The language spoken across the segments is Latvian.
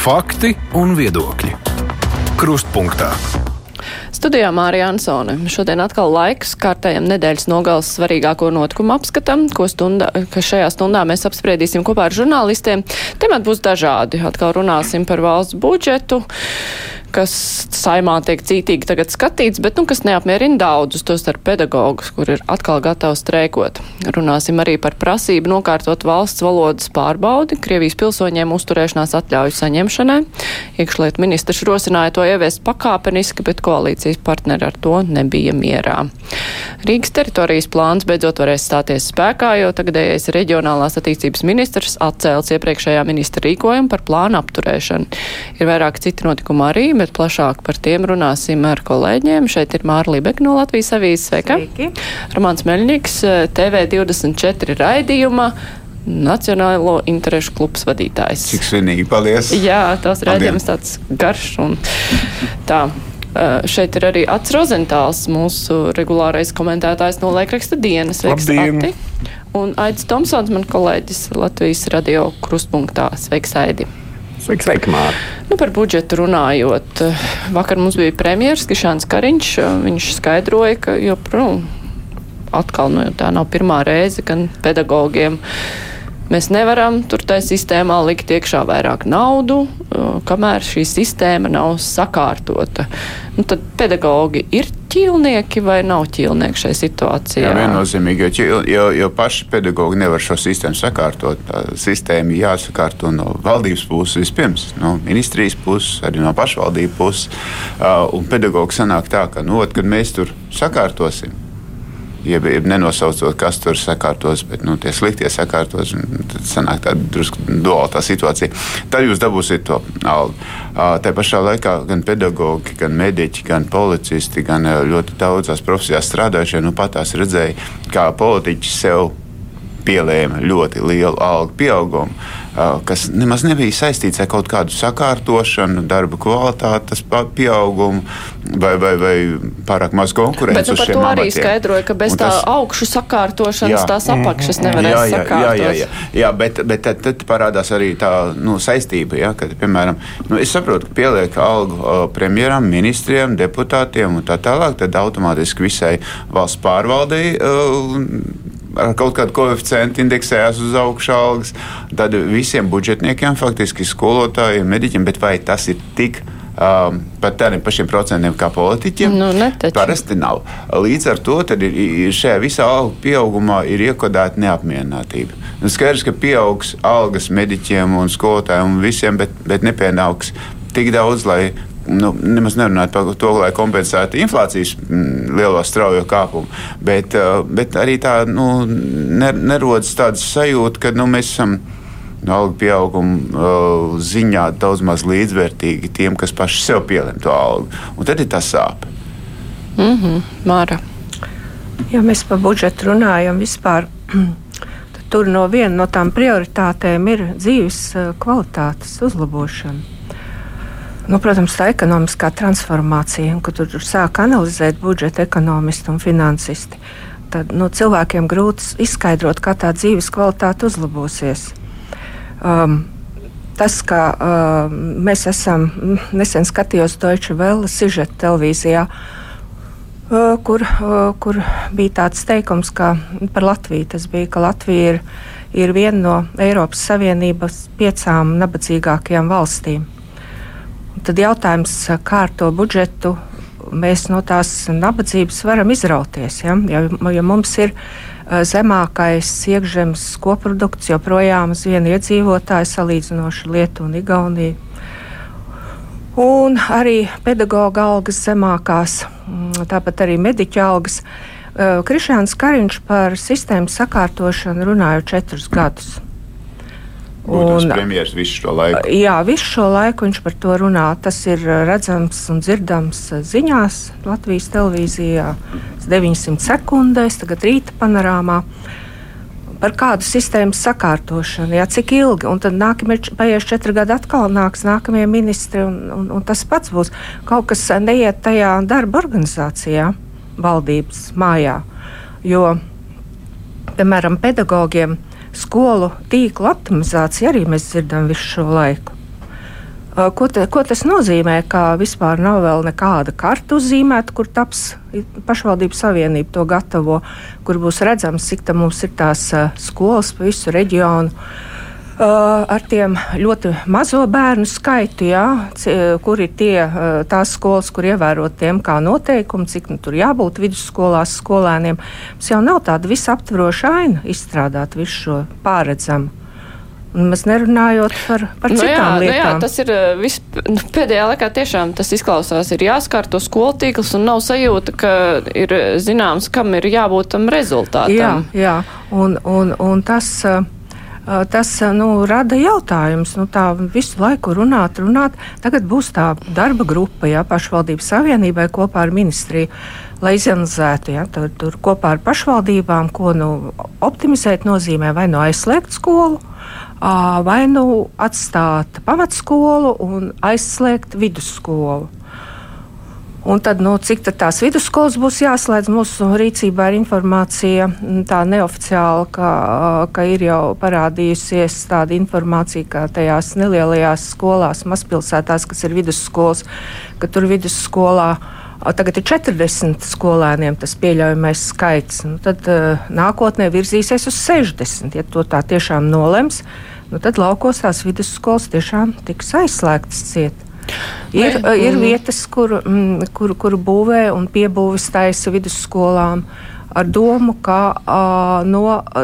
Fakti un viedokļi. Krustpunktā. Studijā Mārija Ansone. Šodien atkal laiks kārtējam nedēļas nogales svarīgāko notikumu apskatam, ko stundā, šajā stundā mēs apspriedīsim kopā ar žurnālistiem. Temati būs dažādi. Atkal runāsim par valsts budžetu kas saimā tiek cītīgi tagad skatīts, bet, nu, kas neapmierina daudzus, tos ar pedagogus, kur ir atkal gatavi streikot. Runāsim arī par prasību nokārtot valsts valodas pārbaudi Krievijas pilsoņiem uzturēšanās atļauju saņemšanai. Iekšliet ministrs rosināja to ieviest pakāpeniski, bet koalīcijas partneri ar to nebija mierā. Rīgas teritorijas plāns beidzot varēs stāties spēkā, jo tagadējais reģionālās attīstības ministrs atcēls iepriekšējā ministra rīkojumu par plānu apturēšanu. Ir vairāk citi notikumi arī, bet plašāk par tiem runāsim ar kolēģiem. Šeit ir Māra Libeka no Latvijas avīzes. Sveika! Sveiki. Romāns Meļņiks, TV24 raidījuma. Nacionālo interešu klubs vadītājs. Cik svinīgi, paldies! Jā, tās redzējums tāds garš un tā. Uh, šeit ir arī Ats Rozentāls, mūsu regulārais komentētājs no laikraksta dienas. Sveiks, Ati! Un Aidis Tomsons, man kolēģis Latvijas radio krustpunktā. Sveiks, Aidi! Sveiki, sveiki, Māra! Nu, par budžetu runājot, vakar mums bija premjeras Kišāns Kariņš. Viņš skaidroja, ka joprojām atkal nu, tā nav pirmā reize, kad pedagogiem mēs nevaram tur tajā sistēmā likt iekšā vairāk naudu, kamēr šī sistēma nav sakārtota. Nu, tad pedagogi ir ķīlnieki vai nav ķīlnieki šajā situācijā? Jā, viennozīmīgi, jo, jo, jo paši pedagogi nevar šo sistēmu sakārtot. Tā sistēma jāsakārto no valdības puses vispirms, no ministrijas puses, arī no pašvaldību puses. Uh, un pedagogi sanāk tā, ka, nu, kad mēs tur sakārtosim, jeb, jeb nenosaucot, kas tur sakārtos, bet nu, tie sliktie sakārtos. Tad sanāk tāda drusku duāla situācija. Tad jūs dabūsiet to algu. Tā pašā laikā gan pedagogi, gan mediķi, gan policisti, gan ļoti daudzās profesijās strādājušie nu, patās redzēja, kā politiķi sev pielēma ļoti lielu algu pieaugumu, kas nemaz nebija saistīts ar kaut kādu sakārtošanu, darba kvalitātes pieaugumu vai, vai, vai pārāk maz konkurences. Bet nu, par to arī skaidroja, ka bez tas, tā augšu sakārtošanas jā, tās apakšas nevarēs jā, jā, sakārtot. Jā, jā, jā, jā bet, bet tad, tad parādās arī tā nu, saistība, ja, kad, piemēram, nu, es saprotu, ka pieliek algu uh, premjeram, ministriem, deputātiem un tā tālāk, tad automātiski visai valsts pārvaldei uh, ar kaut kādu koeficientu indeksējās uz augšu algas. Tad visiem budžetniekiem, faktiski skolotājiem, mediķiem, bet vai tas ir tik? Um, pat tādiem pašiem procentiem kā politiķiem. Nu, netaču. Parasti nav. Līdz ar to ir, ir šajā visā algu pieaugumā ir iekodēta neapmierinātība. Nu, skaidrs, ka pieaugs algas mediķiem un skolotājiem un visiem, bet, bet nepienāks tik daudz, lai nu, nemaz nerunājot par to, lai kompensētu inflācijas mm, lielo straujo kāpumu, bet, uh, bet arī tā nu, nerodas tāda sajūta, ka nu, mēs esam no algu pieauguma uh, ziņā daudz maz līdzvērtīgi tiem, kas paši sev pielem to algu. Un tad ir tas sāp. Mm -hmm. Māra. Ja mēs par budžetu runājam vispār, tad tur no viena no tām prioritātēm ir dzīves uh, kvalitātes uzlabošana. Nu, protams, tā ekonomiskā transformācija, kad tur, tur sāk analizēt budžeta ekonomisti un finansisti, tad nu, cilvēkiem grūti izskaidrot, kā tā dzīves kvalitāte uzlabosies. Um, tas, ka uh, mēs esam nesen skatījos Deutsche Welle sižeta televīzijā, uh, kur, uh, kur bija tāds teikums, ka par Latviju tas bija, ka Latvija ir, ir viena no Eiropas Savienības piecām nabadzīgākajām valstīm. Tad jautājums, kā ar to budžetu mēs no tās nabadzības varam izrauties. Ja, ja, ja mums ir zemākais iekšzemes koprodukts joprojām uz vienu iedzīvotāju salīdzinoši Lietuvu un Igauniju. Un arī pedagoģa algas zemākās, tāpat arī mediķa algas. Krišāns Kariņš par sistēmas sakārtošanu runāja četrus gadus. Būtams premjeras visu šo laiku. Jā, visu šo laiku viņš par to runā. Tas ir redzams un dzirdams ziņās Latvijas televīzijā 900 sekundēs, tagad rīta panorāmā. Par kādu sistēmas sakārtošanu, jā, cik ilgi, un tad nākamie paies četri gadi atkal nāks nākamie ministri, un, un, un tas pats būs. Kaut kas neiet tajā darba organizācijā, valdības mājā, jo, piemēram, pedagogiem skolu tīkla optimizācija arī mēs dzirdam visu šo laiku. Ko, te, ko tas nozīmē? Ka vispār nav vēl nekāda karta uzzīmēta, kur taps pašvaldību savienība to gatavo, kur būs redzams, cik tā mums ir tās skolas pa visu reģionu. Uh, ar tiem ļoti mazo bērnu skaitu, jā, kur ir tie, uh, tās skolas, kur ievērot tiem kā noteikumi, cik nu, tur jābūt vidusskolās skolēniem. Mums jau nav tāda visaptvaroša aina izstrādāt visu šo pāredzamu. Mēs nerunājot par, par nu citām jā, lietām. Nu jā, tas ir vis, nu, pēdējā laikā tiešām tas izklausās, ir jāskārto skolu tīkls un nav sajūta, ka ir zināms, kam ir jābūt tam rezultātam. Jā, jā. Un, un, un tas. Uh, tas nu, rada jautājumus. Nu, tā visu laiku runāt, runāt. Tagad būs tā darba grupa, jā, pašvaldības savienībai kopā ar ministriju, lai izanalizētu ja, tur, tur kopā ar pašvaldībām, ko nu, optimizēt nozīmē vai nu aizslēgt skolu. Vai nu atstāt pamatskolu un aizslēgt vidusskolu. Un tad, nu, cik tās vidusskolas būs jāslēdz, mūsu rīcībā ir informācija tā neoficiāla, ka, ka ir jau parādījusies tāda informācija, ka tajās nelielajās skolās, mazpilsētās, kas ir vidusskolas, ka tur vidusskolā. Tagad ir 40 skolēniem tas pieļaujamais skaits. Nu, tad nākotnē virzīsies uz 60. Ja to tā tiešām nolems, nu, tad laukos tās vidusskolas tiešām tiks aizslēgtas ciet. Ir, Vai, ir mm. vietas, kur, mm, kur, kur būvē un piebūves taisa vidusskolām ar domu, ka uh, no uh,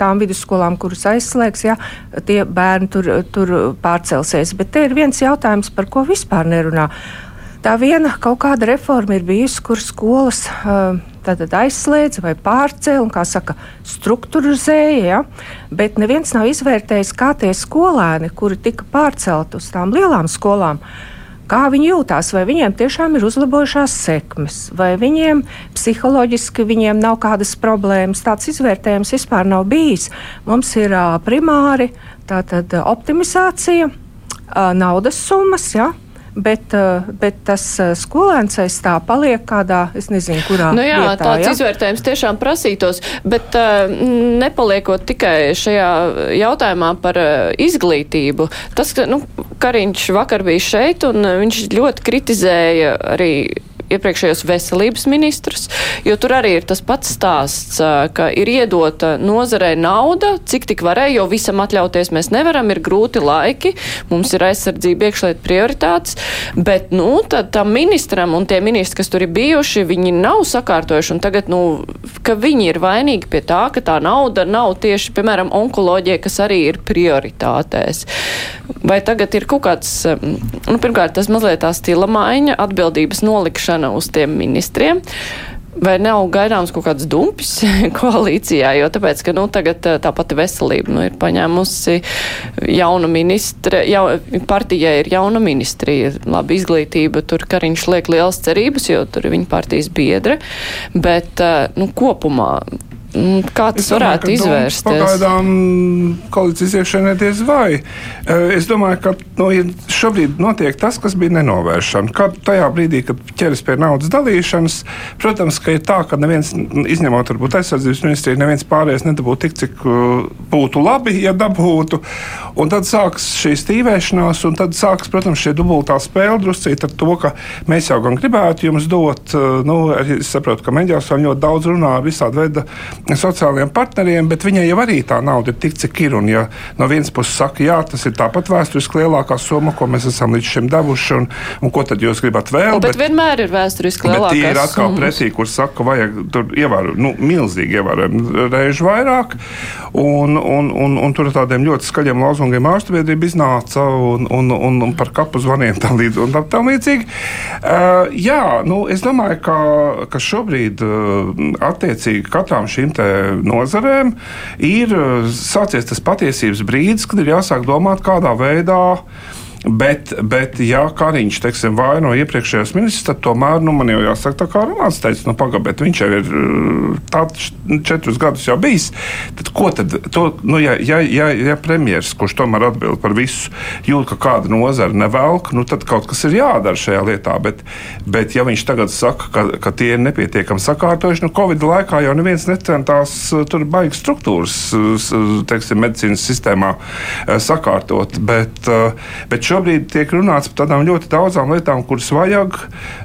tām vidusskolām, kuras aizslēgs, ja, tie bērni tur, tur pārcelsies. Bet te ir viens jautājums, par ko vispār nerunā. Tā viena kaut kāda reforma ir bijusi, kur skolas. Uh, tātad aizslēdza vai pārcēla un, kā saka, struktūrizēja, ja? bet neviens nav izvērtējis, kā tie skolēni, kuri tika pārcelti uz tām lielām skolām, kā viņi jūtās, vai viņiem tiešām ir uzlabojušās sekmes, vai viņiem psiholoģiski viņiem nav kādas problēmas. Tāds izvērtējums vispār nav bijis. Mums ir primāri tātad optimizācija, naudas summas. Ja? Bet, eh, bet tas eh, skolēns aiz tā paliek kādā, es nezinu, kurā. Nu jā, vietā, tāds ja? izvērtējums tiešām prasītos, bet uh, nepaliekot tikai šajā jautājumā par izglītību. Tas, ka, nu, Kariņš vakar bija šeit un viņš ļoti kritizēja arī iepriekšējos veselības ministrus, jo tur arī ir tas pats stāsts, ka ir iedota nozarei nauda, cik tik varēja, jo visam atļauties mēs nevaram, ir grūti laiki, mums ir aizsardzība iekšliet prioritātes, bet, nu, tad tam ministram un tie ministri, kas tur ir bijuši, viņi nav sakārtojuši, un tagad, nu, ka viņi ir vainīgi pie tā, ka tā nauda nav tieši, piemēram, onkoloģija, kas arī ir prioritātēs. Vai tagad ir kaut kāds, nu, pirmkārt, tas mazliet tā stila maiņa, atbildības nolikšana uz tiem ministriem. Vai nav gaidāms kaut kāds dumpis koalīcijā, jo tāpēc, ka, nu, tagad tā pati veselība, nu, ir paņēmusi jaunu ministre, jau, partijai ir jauna ministrija, labi izglītība, tur Kariņš liek liels cerības, jo tur viņa partijas biedre, bet, nu, kopumā kā tas domāju, varētu izvērsties? Pagaidām koalīcijas iekšēnē diez vai. Eh, es domāju, ka no, ja šobrīd notiek tas, kas bija nenovēršana. Kad tajā brīdī, kad ķeras pie naudas dalīšanas, protams, ka ir tā, ka neviens, izņemot varbūt aizsardzības ministriju, neviens pārējais nedabūtu tik, cik uh, būtu labi, ja dabūtu. Un tad sāks šī stīvēšanās, un tad sāks, protams, šie dubultā spēle druscīt ar to, ka mēs jau gan gribētu jums dot, uh, nu, es saprotu, ka meģās vēl ļoti daudz runā ar visādi veida sociālajiem partneriem, bet viņai jau arī tā nauda ir tik, cik ir. Un, ja no vienas puses saka, jā, tas ir tāpat vēsturiski lielākā summa, ko mēs esam līdz šim devuši, un, un ko tad jūs gribat vēl? O, bet, bet vienmēr ir vēsturiski lielākā. Tie ir atkal summas. pretī, kur saka, vajag tur ievērot, nu, milzīgi ievērojami reižu vairāk, un, un, un, un tur ar tādiem ļoti skaļiem lozungiem ārstbiedrība iznāca un, un, un, un par kapu zvaniem tā līdz, un tā, tā līdzīgi. Uh, jā, nu, es domāju, ka, ka šobrīd uh, attiecīgi katram šīm nozarēm ir uh, sācies tas patiesības brīdis, kad ir jāsāk domāt, kādā veidā Bet, bet ja Kariņš teiksim, vaino iepriekšējos ministrus, tad tomēr nu, man jau jāsaka, tā kā Runāts teica, nu, pagaidi, viņš jau ir tāds četrus gadus jau bijis. Tad ko tad, to, nu, ja, ja, ja, ja premjeras, kurš tomēr atbild par visu, jūt, ka kāda nozara nevelk, nu, tad kaut kas ir jādara šajā lietā. Bet, bet ja viņš tagad saka, ka, ka tie ir nepietiekami sakārtojuši, nu, Covid laikā jau neviens necentās tur baigas struktūras, teiksim, medicīnas sistēmā sakārtot. Bet, bet šo Šobrīd tiek runāts par tādām ļoti daudzām lietām, kuras vajag.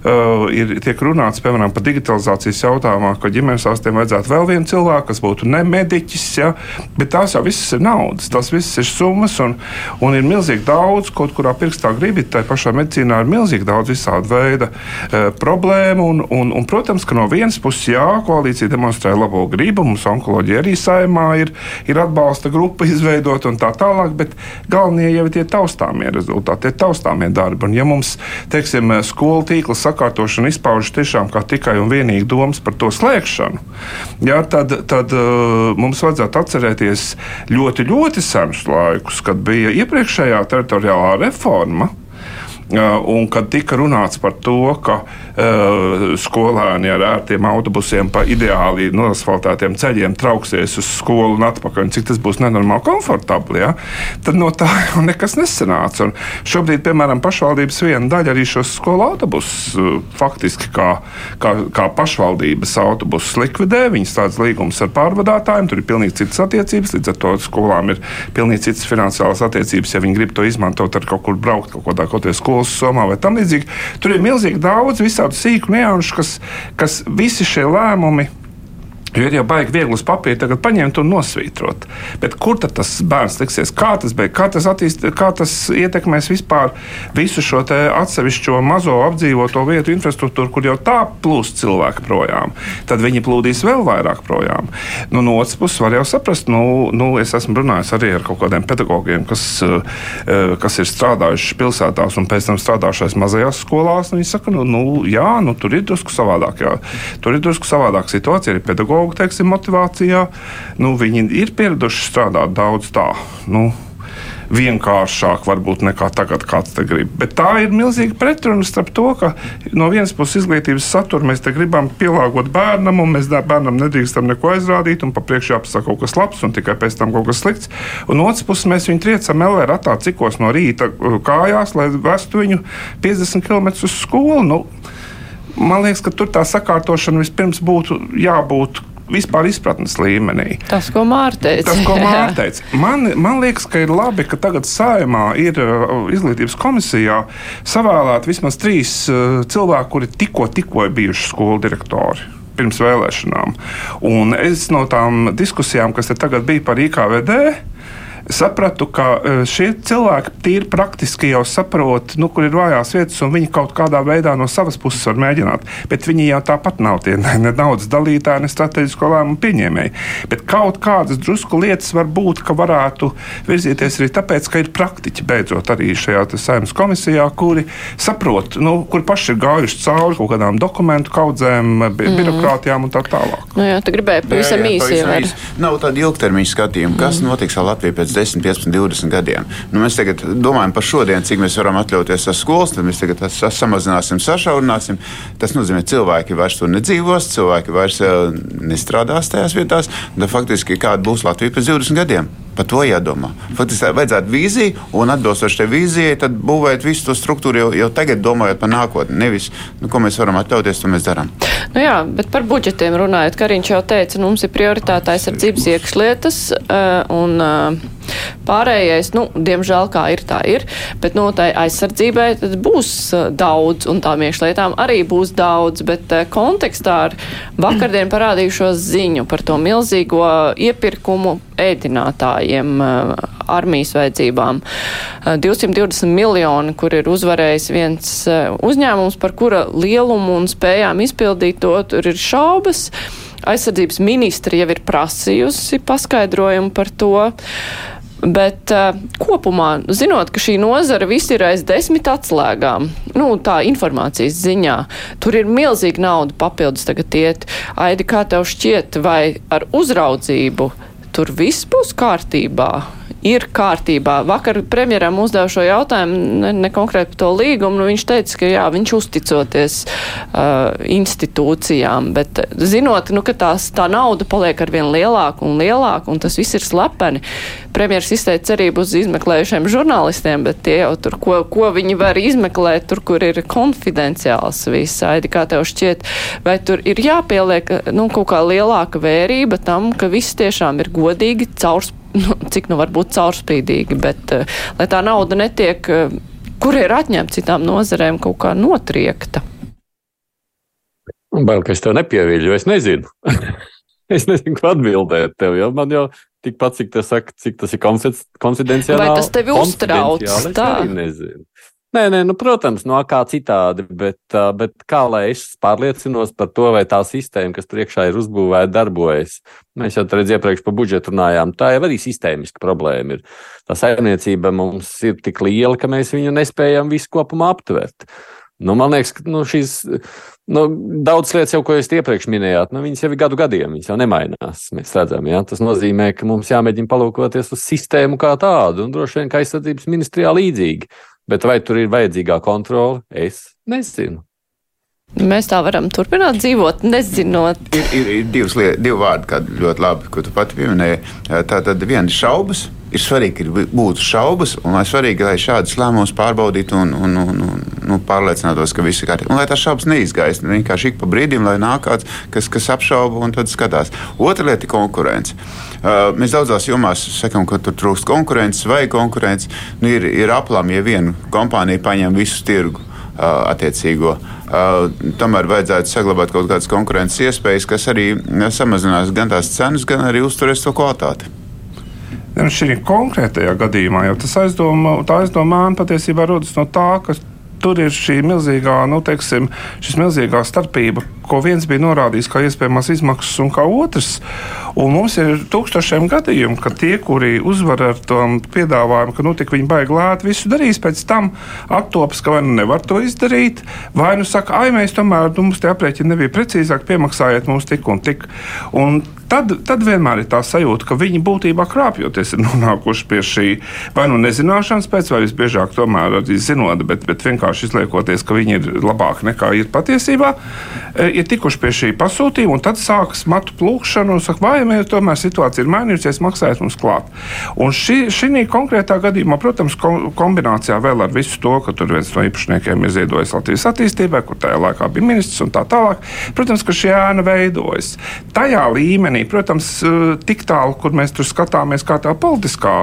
Uh, ir, tiek runāts piemēram par digitalizācijas jautājumā, ka ģimenes ārstiem vajadzētu vēl vienu cilvēku, kas būtu ne mediķis. Ja? Bet tās jau visas ir naudas, tās visas ir summas un, un ir milzīgi daudz, kaut kurā pirkstā gribi. Tā pašā medicīnā ir milzīgi daudz visāda veida uh, problēmu. Un, un, un, protams, ka no vienas puses, jā, koalīcija demonstrē labo gribu. Mums onkoloģija arī saimā ir, ir atbalsta grupa izveidota un tā tālāk, bet galvenie jau ir tie taustāmie rezultāti, tie taustāmie darbi. Un, ja mums, teiksim, skolu tīkla sakārtošana izpaužas tiešām kā tikai un vienīgi domas par to slēgšanu, jā, tad, tad uh, mums vajadzētu atcerēties ļoti, ļoti senus laikus, kad bija iepriekšējā teritoriālā reforma Un kad tika runāts par to, ka uh, skolēni ar ērtiem autobusiem pa ideāli nosfaltētiem ceļiem trauksies uz skolu un atpakaļ, un cik tas būs nenormāli komfortabli, ja, tad no tā jau nekas nesanāca. Un šobrīd, piemēram, pašvaldības viena daļa arī šos skolu autobusus uh, faktiski kā, kā, kā pašvaldības autobusus likvidē. Viņas tādas līgumas ar pārvadātājiem, tur ir pilnīgi citas attiecības, līdz ar to skolām ir pilnīgi citas finansiālas attiecības, ja viņi grib to izmantot ar kaut kur braukt kaut kādā kaut skolas somā vai tam līdzīgi. Tur ir milzīgi daudz visādu sīku nianšu, kas, kas visi šie lēmumi. Jo ir jau baigi viegli uz papīra tagad paņemt un nosvītrot. Bet kur tad tas bērns liksies? Kā tas, beig, kā tas, attīst, kā tas ietekmēs vispār visu šo atsevišķo mazo apdzīvoto vietu infrastruktūru, kur jau tā plūst cilvēki projām? Tad viņi plūdīs vēl vairāk projām. Nu, no otras puses, var jau saprast, nu, nu, es esmu runājis arī ar kaut kādiem pedagogiem, kas, eh, kas ir strādājuši pilsētās un pēc tam strādājušies mazajās skolās. Viņi saka, nu, nu, jā, nu, tur ir drusku savādāk. Jā. Tur ir drusku savādāk situācija arī pedagogi pedagoģu teiksim, motivācijā. Nu, viņi ir pieraduši strādāt daudz tā. Nu, vienkāršāk, varbūt nekā tagad kāds te grib. Bet tā ir milzīga pretruna starp to, ka no vienas puses izglītības satura mēs gribam pielāgot bērnam, un mēs bērnam nedrīkstam neko aizrādīt, un pa priekšu jāpasaka kaut kas labs, un tikai pēc tam kaut kas slikts. Un no otras puses mēs viņu triecam LR ratā cikos no rīta uh, kājās, lai vestu viņu 50 km uz skolu. Nu, man liekas, ka tur tā sakārtošana vispirms būtu jābūt vispār izpratnes līmenī. Tas, ko Mārtiņš teica. Man, man liekas, ka ir labi, ka tagad saimā ir uh, izglītības komisijā savēlēti vismaz trīs uh, cilvēki, kuri tikko, tikko ir bijuši skolu direktori pirms vēlēšanām. Un es no tām diskusijām, kas te tagad bija par IKVD, sapratu, ka e, šie cilvēki tīri praktiski jau saprot, nu, kur ir vājās vietas, un viņi kaut kādā veidā no savas puses var mēģināt. Bet viņi jau tāpat nav tie ne, ne naudas dalītāji, ne strateģisko lēmumu pieņēmēji. Bet kaut kādas drusku lietas var būt, ka varētu virzīties arī tāpēc, ka ir praktiķi beidzot arī šajā saimnes komisijā, kuri saprot, nu, kur paši ir gājuši cauri kaut kādām dokumentu kaudzēm, bi mm. birokrātijām un tā tālāk. Nu jā, tu gribēji pavisam īsi. Nav tāda ilgtermiņa skatījuma, kas mm. notiks ar Latviju pēc 10, 15, 20 gadiem. Nu, mēs tagad domājam par šodienu, cik mēs varam atļauties ar skolas, tad mēs tagad samazināsim, sašaurināsim. Tas nozīmē, ka cilvēki vairs tur nedzīvos, cilvēki vairs uh, nestrādās tajās vietās. Tad faktiski kāda būs Latvija pēc 20 gadiem? Par to jādomā. Faktiski vajadzētu vīziju, un atbilstoši tai vīzijai, tad būvēt visu to struktūru jau, jau tagad, domājot par nākotni. Nevis, nu, ko mēs varam atļauties, to mēs darām. Nu jā, bet par budžetiem runājot, Kariņš jau teica, nu, mums ir prioritāte aizsardzības iekšlietas. Uh, un, uh, Pārējais, nu, diemžēl, kā ir, tā ir, bet no nu, tai aizsardzībai būs daudz, un tām iekšlietām arī būs daudz, bet kontekstā ar vakardien parādījušo ziņu par to milzīgo iepirkumu ēdinātājiem armijas vajadzībām. 220 miljoni, kur ir uzvarējis viens uzņēmums, par kura lielumu un spējām izpildīt to, tur ir šaubas. Aizsardzības ministri jau ir prasījusi paskaidrojumu par to. Bet uh, kopumā, zinot, ka šī nozara viss ir aiz desmit atslēgām, nu, tā informācijas ziņā, tur ir milzīga nauda papildus tagad iet. Aidi, kā tev šķiet, vai ar uzraudzību tur viss būs kārtībā? Ir kārtībā. Vakar premjeram uzdevu šo jautājumu, ne, ne konkrēti par to līgumu, nu viņš teica, ka jā, viņš uzticoties uh, institūcijām, bet zinot, nu, ka tās, tā nauda paliek ar vien lielāku un lielāku, un tas viss ir slepeni. Premjeras izteica cerību uz izmeklējušiem žurnālistiem, bet tie jau tur, ko, ko viņi var izmeklēt, tur, kur ir konfidenciāls visaidi, kā tev šķiet, vai tur ir jāpieliek, nu, kaut kā lielāka vērība tam, ka viss tiešām ir godīgi, caurspīdīgi nu, cik nu var būt caurspīdīgi, bet uh, lai tā nauda netiek uh, kur ir atņemta citām nozarēm kaut kā notriekta. Bail, ka es tev nepieviļu, es nezinu. es nezinu, ko atbildēt tev, jo man jau tikpat, cik saka, cik tas ir konfidenciāli. Vai tas tevi uztrauc? Tā. Es nezinu. Nē, nē, nu, protams, no kā citādi, bet, bet kā lai es pārliecinos par to, vai tā sistēma, kas priekšā ir uzbūvēta, darbojas. Mēs jau redzējām, iepriekš par budžetu runājām. Tā jau arī sistēmiska problēma ir. Tā saimniecība mums ir tik liela, ka mēs viņu nespējam visu kopumā aptvert. Nu, man liekas, ka nu, šīs nu, daudz lietas, jau, ko jūs iepriekš minējāt, nu, jau ir gadu gadiem, viņas jau nemainās. Mēs redzam, ja? tas nozīmē, ka mums jāmēģina palūkoties uz sistēmu kā tādu, un droši vien, ka aizsardzības ministrijā līdzīgi. Bet vai tur ir vajadzīgā kontrole? Es nezinu. Mēs tā varam turpināt dzīvot, nezinot. Ir, ir, ir divas lietas, divi vārdi, kādi ļoti labi, ko tu pati pieminēji. Tā tad viena ir šaubas. Ir svarīgi, ka būtu šaubas, un lai svarīgi, lai šādas lēmumus pārbaudītu un, un, un, un nu, pārliecinātos, ka viss ir kārtībā. Un lai tās šaubas neizgaisna vienkārši ik pa brīdim, lai nāk kāds, kas, kas apšauba un tad skatās. Otra lieta ir konkurence. Uh, mēs daudzās jomās sakām, ka tur trūkst konkurences vai konkurence. Nu, ir, ir aplami, ja viena kompānija paņem visu tirgu attiecīgo. Uh, tomēr vajadzētu saglabāt kaut kādas konkurences iespējas, kas arī samazinās gan tās cenas, gan arī uzturēs to kvalitāti. Nu, šī konkrētajā gadījumā jau tas aizdoma, tā aizdomā patiesībā rodas no tā, ka tur ir šī milzīgā, nu, teiksim, milzīgā starpība, ko viens bija norādījis kā iespējamās izmaksas un kā otrs. Un mums ir tūkstošiem gadījumu, ka tie, kuri uzvar ar to piedāvājumu, ka nu, viņi baigi lēti, visu darīs, pēc tam attopas, ka vai nu nevar to izdarīt, vai nu saka, ai, mēs tomēr, nu, mums tie aprēķini nebija precīzāk, piemaksājiet mums tik un tik. Un tad, tad vienmēr ir tā sajūta, ka viņi būtībā krāpjoties ir nonākuši pie šī vai nu nezināšanas pēc, vai visbiežāk tomēr arī zinot, bet, bet vienkārši izliekoties, ka viņi ir labāki nekā ir patiesībā, e, ir tikuši pie šī pasūtījuma, un tad sākas matu plūkšana un saka, vai mēs tomēr situācija ir mainījusies, maksājiet mums klāt. Un šī, šī konkrētā gadījumā, protams, kombinācijā vēl ar visu to, ka tur viens no īpašniekiem ir ziedojis Latvijas attīstībai, kur tajā laikā bija ministrs un tā tālāk, protams, ka šī ēna veidojas. Tajā līmenī protams, eh, tik tālu, kur mēs tur skatāmies, kā tā politiskā,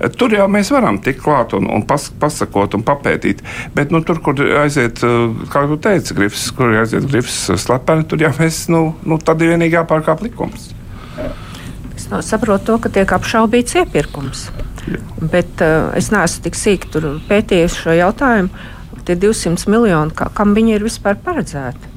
eh, tur jau mēs varam tikt klāt un, un pas, pasakot un papētīt. Bet nu, tur, kur aiziet, eh, kā jūs teicāt, grifs, kur aiziet grifs slepeni, tur jau mēs, nu, nu tad ir vienīgi jāpārkāp likums. Es no, saprotu to, ka tiek apšaubīts iepirkums. Jā. Bet uh, es neesmu tik sīki pētījis šo jautājumu. Tie 200 miljoni, kā, kam viņi ir vispār paredzēti?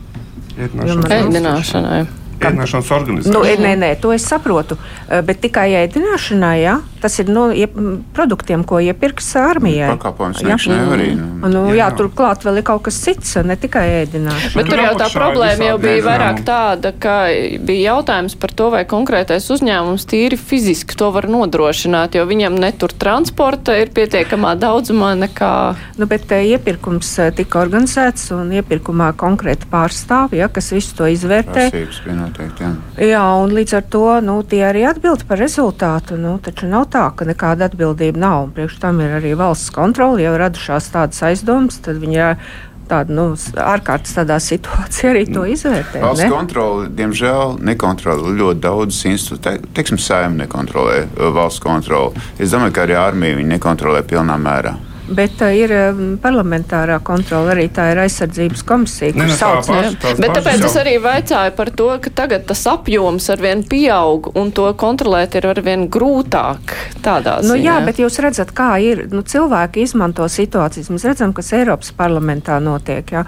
Ēdināšanai. Ēdināšanas organizācija. Nu, nē, nē, to es saprotu. Eh, bet tikai ēdināšanai, jā, tas ir no iep, produktiem, ko iepirks armijai. Pakāpojums sniegšanai arī. Nu, nu, jā, jā, turklāt vēl ir kaut kas cits, ne tikai ēdināšana. Bet tur jau tā problēma jau bija vairāk tāda, ka bija jautājums par to, vai konkrētais uzņēmums tīri fiziski to var nodrošināt, jo viņam netur transporta ir pietiekamā daudzumā nekā. Nu, bet eh, iepirkums eh, tika organizēts un iepirkumā konkrēti pārstāvji, ja, kas visu to izvērtē. Prasības, noteikti. Jā. jā, un līdz ar to nu, tie arī atbild par rezultātu. Nu, taču nav tā, ka nekāda atbildība nav. Priekš tam ir arī valsts kontrole. Ja radušās tādas aizdomas, tad viņi ir tāda nu, ārkārtas tādā situācijā arī to izvērtē. Valsts ne? kontrole, diemžēl, nekontrolē ļoti daudzus institūtus. Teiksim, saimnieki nekontrolē valsts kontroli. Es domāju, ka arī armija viņi nekontrolē pilnā mērā. Bet uh, ir uh, parlamentārā kontrole, arī tā ir aizsardzības komisija, kas sauc. Paši, tās Bet tāpēc jau. es arī vaicāju par to, ka tagad tas apjoms arvien pieaug un to kontrolēt ir arvien grūtāk. Tādā nu, jā, bet jūs redzat, kā ir. Nu, cilvēki izmanto situācijas. Mēs redzam, kas Eiropas parlamentā notiek. Jā.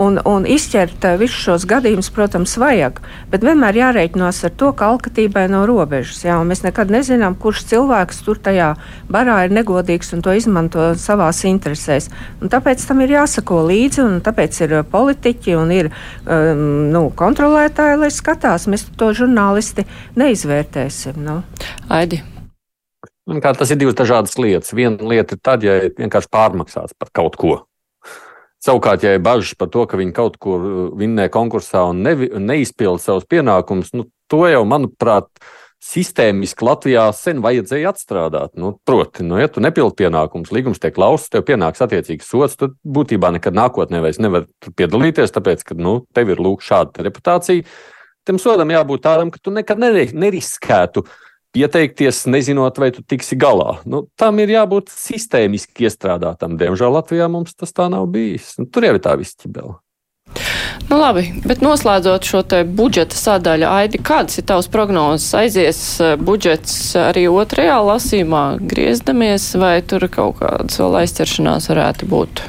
Un, un izķert uh, visus šos gadījumus, protams, vajag. Bet vienmēr jārēķinās ar to, ka alkatībai nav robežas. Jā, mēs nekad nezinām, kurš cilvēks tur tajā barā ir negodīgs un to izmanto savā savās interesēs. Un tāpēc tam ir jāsako līdzi, un tāpēc ir uh, politiķi un ir um, nu, kontrolētāji, lai skatās. Mēs to žurnālisti neizvērtēsim. Nu. Aidi. Kā, tas ir divas dažādas lietas. Viena lieta ir tad, ja ir vienkārši pārmaksāts par kaut ko. Savukārt, ja ir bažas par to, ka viņi kaut kur uh, vinnē konkursā un ne, neizpilda savus pienākumus, nu, to jau, manuprāt, ir sistēmiski Latvijā sen vajadzēja atstrādāt. Nu, proti, nu, ja tu nepildi pienākumus, līgums tiek lausts, tev pienāks attiecīgs sots, tad būtībā nekad nākotnē vairs nevar piedalīties, tāpēc, ka nu, tev ir lūk šāda reputācija. Tam sodam jābūt tādam, ka tu nekad neriskētu pieteikties, nezinot, vai tu tiksi galā. Nu, tam ir jābūt sistēmiski iestrādātam. Diemžēl Latvijā mums tas tā nav bijis. Nu, tur jau ir tā viss ķibela. Nu, labi, bet noslēdzot šo budžeta sadaļu, Aidi, kādas ir tavas prognozes? Aizies eh, budžets arī otrajā lasīmā, griezdamies, vai tur kaut kādas vēl aizķeršanās varētu būt?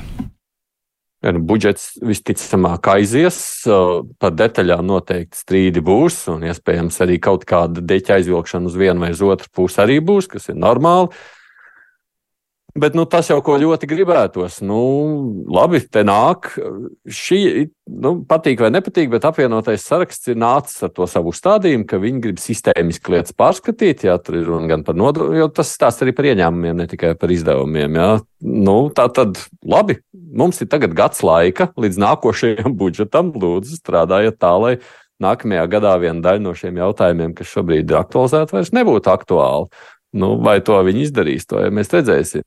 Nu, budžets visticamāk aizies, par detaļām noteikti strīdi būs, un iespējams arī kaut kāda deķa aizvilkšana uz vienu vai uz otru pusi arī būs, kas ir normāli. Bet nu, tas jau ko ļoti gribētos. Nu, labi, te nāk. Šī nu, patīk vai nepatīk, bet apvienotais saraksts ir nācis ar to savu stādījumu, ka viņi grib sistēmiski lietas pārskatīt. Jā, tur ir runa gan par nodokļu, jo tas stāsta arī par ieņēmumiem, ne tikai par izdevumiem. Jā. Nu, tā tad labi. Mums ir tagad gads laika līdz nākošajam budžetam. Lūdzu, strādājiet tā, lai nākamajā gadā viena daļa no šiem jautājumiem, kas šobrīd ir aktualizēti, vairs nebūtu aktuāli. Nu, vai to viņi izdarīs, to ja mēs redzēsim.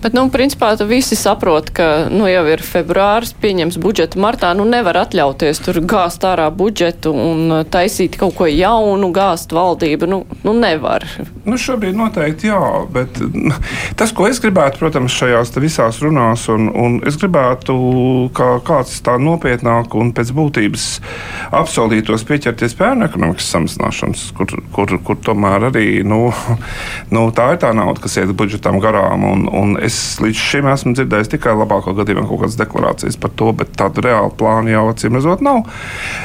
Bet, nu, principā, visi saprot, ka, nu, jau ir februāris, pieņems budžetu martā, nu, nevar atļauties tur gāzt ārā budžetu un taisīt kaut ko jaunu, gāzt valdību, nu, nu nevar. Nu, šobrīd noteikti jā, bet tas, ko es gribētu, protams, šajās visās runās, un, un es gribētu, kā kāds tā nopietnāk un pēc būtības apsolītos pieķerties bērnu ekonomikas samazināšanas, kur, kur, kur tomēr arī, nu, nu, tā ir tā nauda, kas iet budžetam garām. Un, Un es līdz šim esmu dzirdējis tikai labākā gadījumā kaut kādas deklarācijas par to, bet tādu reālu plānu jau acīm redzot nav.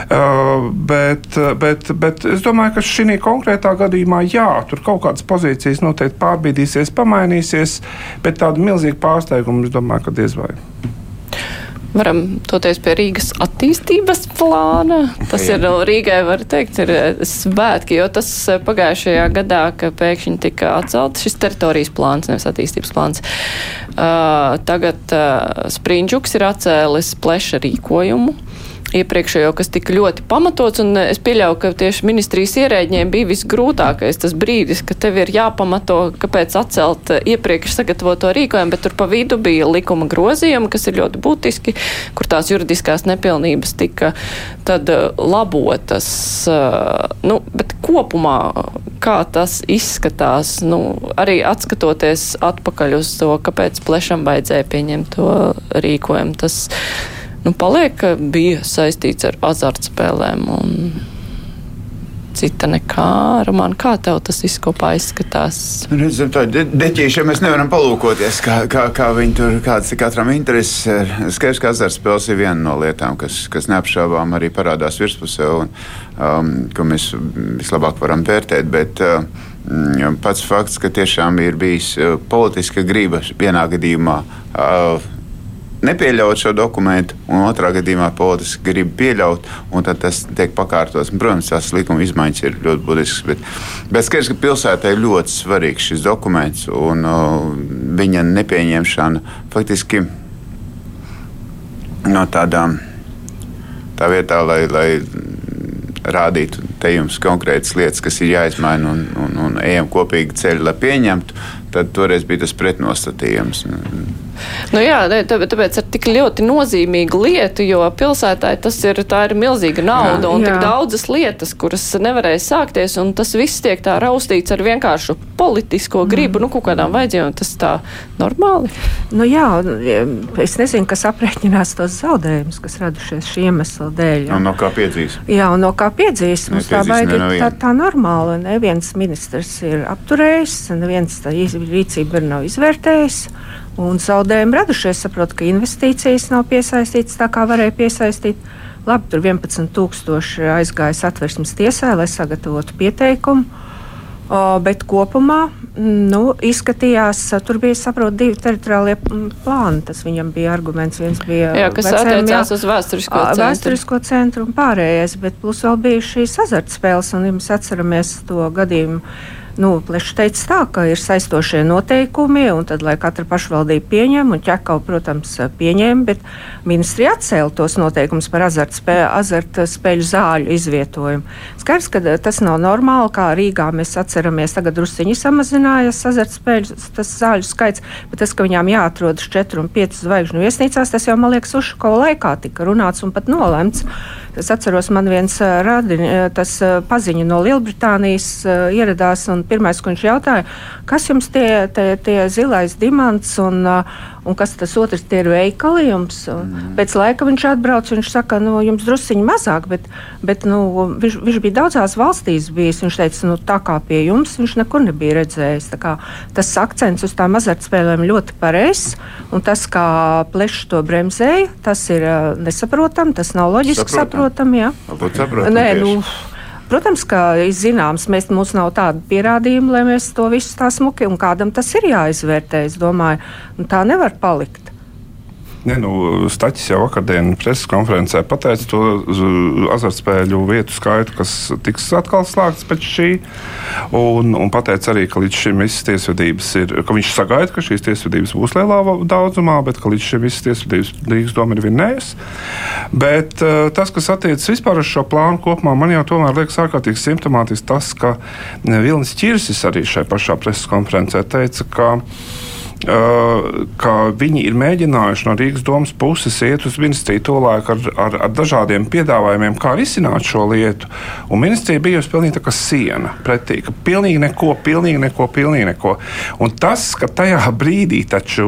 Uh, bet, bet, bet es domāju, ka šī konkrētā gadījumā, jā, tur kaut kādas pozīcijas noteikti pārbīdīsies, pamainīsies, bet tādu milzīgu pārsteigumu es domāju, ka diez vai varam toties pie Rīgas attīstības plāna. Tas ir no Rīgai, var teikt, ir eh, svētki, jo tas eh, pagājušajā gadā, ka pēkšņi tika atcelts šis teritorijas plāns, nevis attīstības plāns. Uh, tagad uh, Sprindžuks ir atcēlis pleša rīkojumu iepriekšējo, kas tika ļoti pamatots, un es pieļauju, ka tieši ministrijas ierēģiem bija visgrūtākais tas brīdis, ka tev ir jāpamato, kāpēc atcelt iepriekš sagatavoto rīkojumu, bet tur pa vidu bija likuma grozījumi, kas ir ļoti būtiski, kur tās juridiskās nepilnības tika tad uh, labotas. Nu, bet kopumā, kā tas izskatās, nu, arī atskatoties atpakaļ uz to, kāpēc plešam vajadzēja pieņemt to rīkojumu, tas nu, paliek, bija saistīts ar azartspēlēm un cita nekā. Roman, kā tev tas viss kopā izskatās? Redzam, tā de deķīša mēs nevaram palūkoties, kā, kā, kā viņi tur, kāds ir katram intereses. Skaidrs, ka azartspēles ir viena no lietām, kas, kas neapšaubām arī parādās virspusē un um, ko mēs vislabāk varam vērtēt. Bet, uh, Pats fakts, ka tiešām ir bijis uh, politiska griba vienā gadījumā uh, nepieļaut šo dokumentu, un otrā gadījumā politiski grib pieļaut, un tad tas tiek pakārtots. Protams, tās likuma izmaiņas ir ļoti būtiskas, bet, bet skaidrs, ka pilsētai ir ļoti svarīgs šis dokuments, un uh, viņa nepieņemšana faktiski no tādām tā vietā, lai, lai rādītu te jums konkrētas lietas, kas ir jāizmaina un, un, un ejam kopīgi ceļu, lai pieņemtu, tad toreiz bija tas pretnostatījums. Nu jā, tāpēc ir tik ļoti nozīmīga lieta, jo pilsētāji tas ir, tā ir milzīga nauda jā, un jā. tik daudzas lietas, kuras nevarēja sākties, un tas viss tiek tā raustīts ar vienkāršu politisko gribu, mm. nu, kaut kādām vajadzībām. Tas tā normāli. Nu jā, es nezinu, kas aprēķinās tos zaudējumus, kas radušies šī iemesla dēļ. Un no kā piedzīs? Jā, un no kā piedzīs. Mums tā baigi ir tā, tā normāla. Neviens ministrs ir apturējis, neviens tā rīcība ir nav izvērtējis. Un zaudējumi radušies. Saprotu, ka investīcijas nav piesaistītas tā, kā varēja piesaistīt. Labi, tur 11,000 aizgājis atversmes tiesā, lai sagatavotu pieteikumu. O, bet kopumā nu, izskatījās, tur bija saprot, divi teritoriālie plāni. Tas viņam bija arguments. Viens bija jā, kas veciem, attiecās jā, uz vēsturisko centru. vēsturisko centru un pārējais, bet plus vēl bija šīs azartspēles, un ja mēs atceramies to gadījumu Nu, Pleša teica tā, ka ir saistošie noteikumi, un tad, lai katra pašvaldība pieņem, un ķekau, protams, pieņēma, bet ministrija atcēla tos noteikumus par azartspēļu, azartspēļu zāļu izvietojumu. Skaidrs, ka tas nav normāli, kā Rīgā mēs atceramies, tagad drusciņi samazinājās azartspēļu zāļu skaits, bet tas, ka viņām jāatrodas 4 un 5 zvaigžņu viesnīcās, tas jau, man liekas, Ušako laikā tika runāts un pat nolemts. Es atceros, man viens radiņ, tas paziņa no Lielbritānijas ieradās, un pirmais, ko viņš jautāja, kas jums tie, tie, tie zilais dimants un, un kas tas otrs tie ir veikali jums? Mm. Pēc laika viņš atbrauc, viņš saka, nu, jums drusciņi mazāk, bet, bet nu, viņš, viņš bija daudzās valstīs bijis. Viņš teica, nu, tā kā pie jums viņš nekur nebija redzējis. Tas akcents uz tām azartspēlēm ļoti pareizs, un tas, kā plešs to bremzēja, tas ir nesaprotami, tas nav loģiski saprotami saprotam, jā. Saprotam, Nē, nu, Protams, ka zināms, mēs, mums nav tādu pierādījumu, lai mēs to visu tā smuki, un kādam tas ir jāizvērtē. Es domāju, tā nevar palikt. Ne, nu, Staķis jau vakardienas preses konferencē pateica to azartspēļu vietu skaitu, kas tiks atkal slēgts pēc šī. Un, un pateica arī, ka līdz šim visas tiesvedības ir, ka viņš sagaida, ka šīs tiesvedības būs lielā daudzumā, bet ka līdz šim visas tiesvedības Rīgas doma ir vinnējusi. Bet uh, tas, kas attiecas vispār uz šo plānu kopumā, man jau tomēr liekas ārkārtīgi simptomātiski tas, ka Vilnis Čirsis arī šai pašā preses konferencē teica, ka ka viņi ir mēģinājuši no Rīgas domas puses iet uz ministriju tolaik ar, ar, ar dažādiem piedāvājumiem, kā risināt šo lietu. Un ministrija bija jau pilnīgi tā kā siena pretī, ka pilnīgi neko, pilnīgi neko, pilnīgi neko. Un tas, ka tajā brīdī taču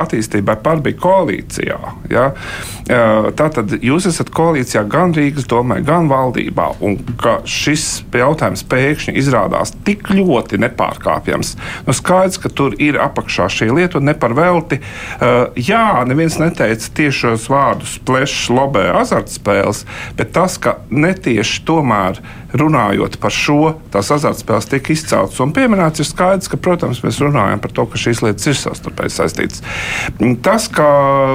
attīstībai par bija koalīcijā, ja, tātad jūs esat koalīcijā gan Rīgas domē, gan valdībā, un ka šis jautājums pēkšņi izrādās tik ļoti nepārkāpjams, nu skaidrs, ka tur ir apakšā šī lieta, un ne par velti. Uh, jā, neviens neteica tiešos vārdus, plešs, lobē, azartspēles, bet tas, ka netieši tomēr runājot par šo, tās azartspēles tiek izceltas un pieminēts, ir skaidrs, ka, protams, mēs runājam par to, ka šīs lietas ir savstarpēji saistītas. Tas, ka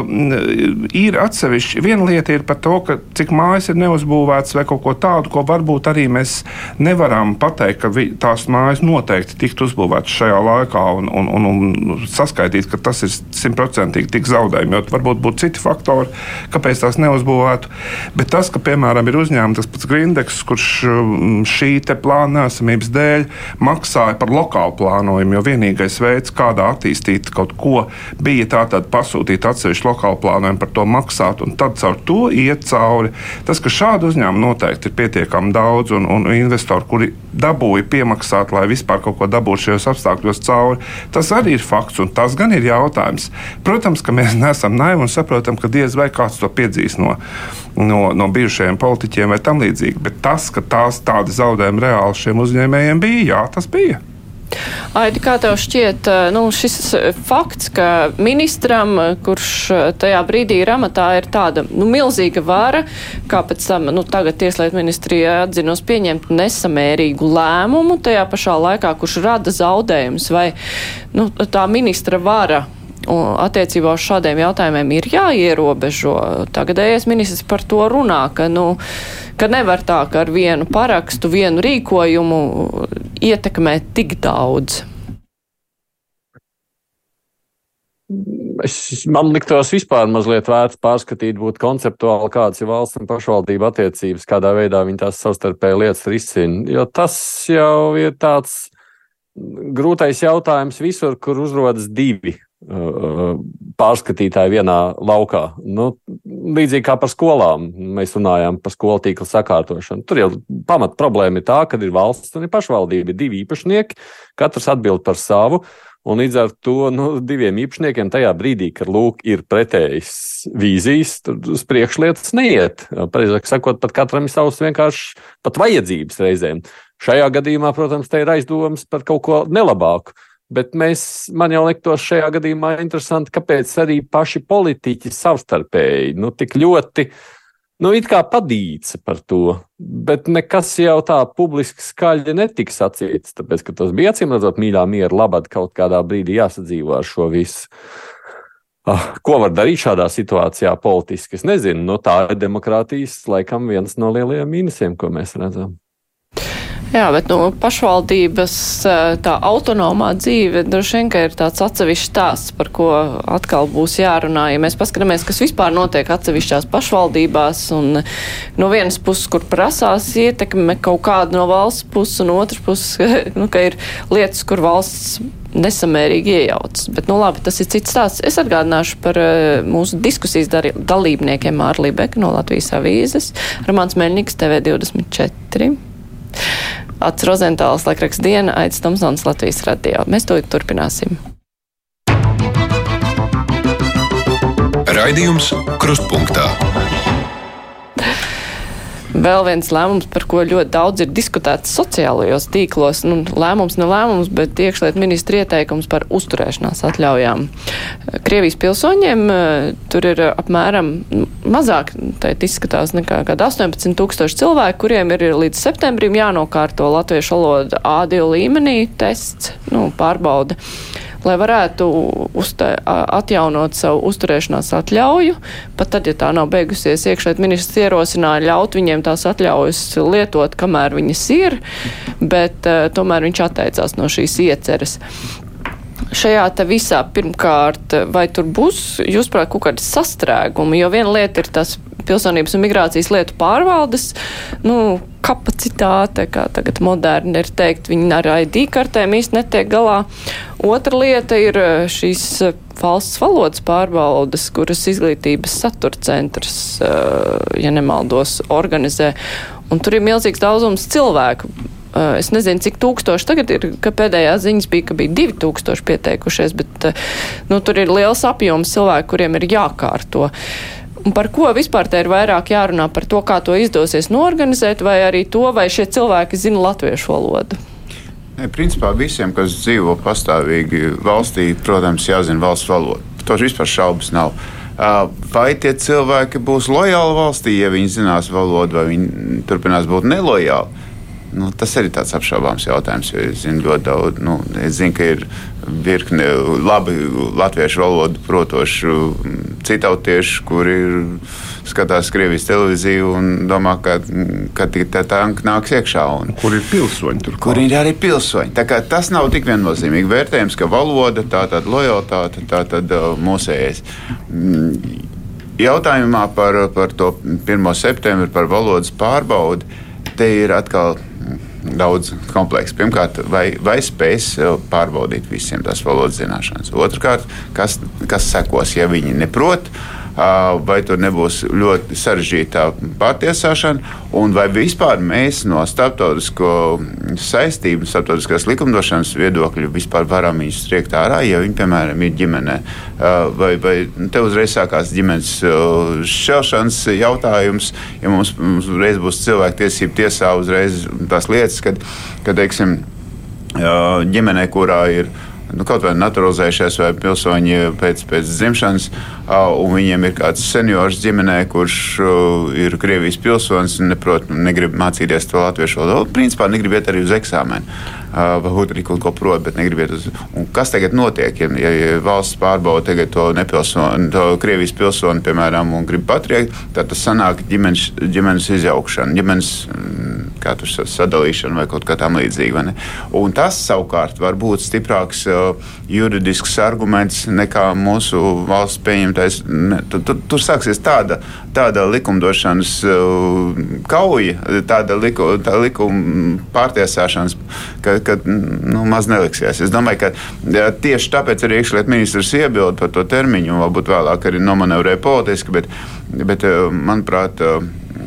mm, ir atsevišķi, viena lieta ir par to, ka cik mājas ir neuzbūvētas vai kaut ko tādu, ko varbūt arī mēs nevaram pateikt, ka tās mājas noteikti tiktu uzbūvētas šajā laikā un, un, un, un saskaitīt, ka tas ir simtprocentīgi tik zaudējumi. Jo varbūt būtu citi faktori, kāpēc tās neuzbūvētu. Bet tas, ka, piemēram, ir uzņēmums tas pats Grindeks, kurš mm, šī plāna nesamības dēļ maksāja par lokālu plānojumu, jo vienīgais veids, kādā attīstīt kaut ko, bija tātad pasūtīt atsevišķu lokālu plānojumu, par to maksāt un tad caur to iet cauri. Tas, ka šādu uzņēmumu noteikti ir pietiekami daudz un, un investori, kuri dabūja piemaksāt, lai vispār kaut ko dabūtu šajos apstākļos cauri, tas arī ir fakts un tas gan ir jautājums. Protams, ka mēs neesam naivi un saprotam, ka diez vai kāds to piedzīs no, no, no bijušajiem politiķiem vai tam līdzīgi. Bet tas, ka tās tādi zaudējumi reāli šiem uzņēmējiem bija, jā, tas bija. Aidi, kā tev šķiet, nu, šis fakts, ka ministram, kurš tajā brīdī ir amatā, ir tāda nu, milzīga vara, kā pēc tam nu, tagad Tieslietu ministrija atzinos pieņemt nesamērīgu lēmumu, tajā pašā laikā, kurš rada zaudējumus, vai nu, tā ministra vara Un attiecībā uz šādiem jautājumiem ir jāierobežo. Tagadējais ministrs par to runā, ka, nu, ka nevar tā, ka ar vienu parakstu, vienu rīkojumu ietekmēt tik daudz. Es, man liktos vispār mazliet vērts pārskatīt, būt konceptuāli, kādas ir valsts un pašvaldība attiecības, kādā veidā viņi tās savstarpēji lietas risina. Jo tas jau ir tāds grūtais jautājums visur, kur uzrodas divi pārskatītāji vienā laukā. Nu, līdzīgi kā par skolām. Mēs runājām par skolu tīkla sakārtošanu. Tur jau pamat problēma ir tā, ka ir valsts un ir pašvaldība, ir divi īpašnieki, katrs atbild par savu. Un līdz ar to nu, diviem īpašniekiem tajā brīdī, kad lūk, ir pretējas vīzijas, tad uz priekšlietas neiet. Precīzāk sakot, pat katram ir savs vienkārši pat vajadzības reizēm. Šajā gadījumā, protams, te ir aizdomas par kaut ko nelabāku. Bet mēs, man jau liktos šajā gadījumā interesanti, kāpēc arī paši politiķi savstarpēji nu, tik ļoti nu, padīca par to. Bet nekas jau tā publiski skaļi netika sacīts, tāpēc, ka tas bija acīm redzot mīļā miera labad kaut kādā brīdī jāsadzīvo ar šo visu. Ah, ko var darīt šādā situācijā politiski? Es nezinu, no tā ir demokrātijas laikam viens no lielajiem mīnusiem, ko mēs redzam. Jā, bet nu, pašvaldības tā autonomā dzīve droši vien ir tāds atsevišķs stāsts, par ko atkal būs jārunā. Ja mēs paskatāmies, kas vispār notiek atsevišķās pašvaldībās, un no vienas puses, kur prasās ietekme kaut kāda no valsts puses, un otras puses, nu, ka ir lietas, kur valsts nesamērīgi iejaucas. Bet, nu, labi, tas ir cits stāsts. Es atgādināšu par uh, mūsu diskusijas dalībniekiem Mārlī Beka no Latvijas avīzes, Ramāns Meļņiks, TV24. Ats Rozentāls, laikraksts diena, Aits Tomsons, Latvijas radio. Mēs to turpināsim. Raidījums Krustpunktā. Vēl viens lēmums, par ko ļoti daudz ir diskutēts sociālajos tīklos, nu, lēmums ne lēmums, bet iekšliet ministra ieteikums par uzturēšanās atļaujām. Krievijas pilsoņiem eh, tur ir apmēram mazāk, tā izskatās, nekā 18 tūkstoši cilvēku, kuriem ir līdz septembrim jānokārto latviešu valoda A2 līmenī tests, nu, pārbauda lai varētu uztē, atjaunot savu uzturēšanās atļauju, pat tad, ja tā nav beigusies, iekšēt ministrs ierosināja ļaut viņiem tās atļaujas lietot, kamēr viņas ir, bet tomēr viņš atteicās no šīs ieceres. Šajā te visā pirmkārt, vai tur būs, jūs prāt, kaut kādi sastrēgumi, jo viena lieta ir tas pilsonības un migrācijas lietu pārvaldes, nu, kapacitāte, kā tagad moderni ir teikt, viņi ar ID kartēm īsti netiek galā. Otra lieta ir eh, šīs eh, valsts valodas pārbaudas, kuras izglītības satura centrs, eh, ja nemaldos, organizē. Un tur ir milzīgs daudzums cilvēku. Es nezinu, cik tūkstoši tagad ir, ka pēdējā ziņas bija, ka bija 2000 pieteikušies, bet nu, tur ir liels apjoms cilvēku, kuriem ir jākārto. Un par ko vispār te ir vairāk jārunā? Par to, kā to izdosies norganizēt, vai arī to, vai šie cilvēki zina latviešu valodu? Ne, principā visiem, kas dzīvo pastāvīgi valstī, protams, jāzina valsts valoda. Par to vispār šaubas nav. Vai tie cilvēki būs lojāli valstī, ja viņi zinās valodu, vai viņi turpinās būt nelojāli? Nu, tas arī ir tāds apšaubāms jautājums. Es zinu, ļoti daudz, nu, es zinu, ka ir virkne labi latviešu valodu protošu citautieši, kuri ir, skatās Krievijas televīziju un domā, ka, ka tā tanka nāks iekšā. Un, kur ir pilsoņi? Tur, kur ir arī pilsoņi. Tas nav tik viennozīmīgi vērtējums, ka valoda, tā tad lojalitāte, tā tad uh, mūsējais. Mm, jautājumā par, par to 1. septembri, par valodas pārbaudi, te ir atkal daudz komplekss. Pirmkārt, vai, vai spēs pārbaudīt visiem tās valodas zināšanas? Otrakārt, kas, kas sekos, ja viņi neprot? Vai tur nebūs ļoti sarežģīta pārtiesāšana, un vai vispār mēs no starptautisko saistību, starptautiskās likumdošanas viedokļa vispār varam viņus striekt ārā, ja viņi, piemēram, ir ģimenē. Vai, vai te uzreiz sākās ģimenes šķelšanas jautājums, ja mums uzreiz būs cilvēktiesība tiesā uzreiz tās lietas, kad, kad teiksim, ģimenē, kurā ir ielikās, nu, kaut vai naturalizējušies, vai pilsoņi pēc, pēc dzimšanas, un viņiem ir kāds seniors ģimenē, kurš ir Krievijas pilsonis un neprot, negrib mācīties to latviešu valodu. Principā negrib iet arī uz eksāmenu varbūt arī kaut ko prot, bet negribiet uz. Un kas tagad notiek, ja, ja, valsts pārbauda tagad to nepilsoni, to Krievijas pilsoni, piemēram, un grib patriekt, tad tas sanāk ģimenes, ģimenes izjaukšana, ģimenes mm, tur sadalīšana vai kaut kā tam līdzīga. Un tas savukārt var būt stiprāks uh, juridisks arguments nekā mūsu valsts pieņemtais. Tur, tur, tur sāksies tāda, tāda likumdošanas uh, kauja, tāda liku, tā likuma pārtiesāšanas, ka, ka nu, maz neliksies. Es domāju, ka ja, tieši tāpēc arī iekšlietu ministrs iebilda par to termiņu, varbūt vēlāk arī nomanevrē politiski, bet, bet eh, manuprāt, eh,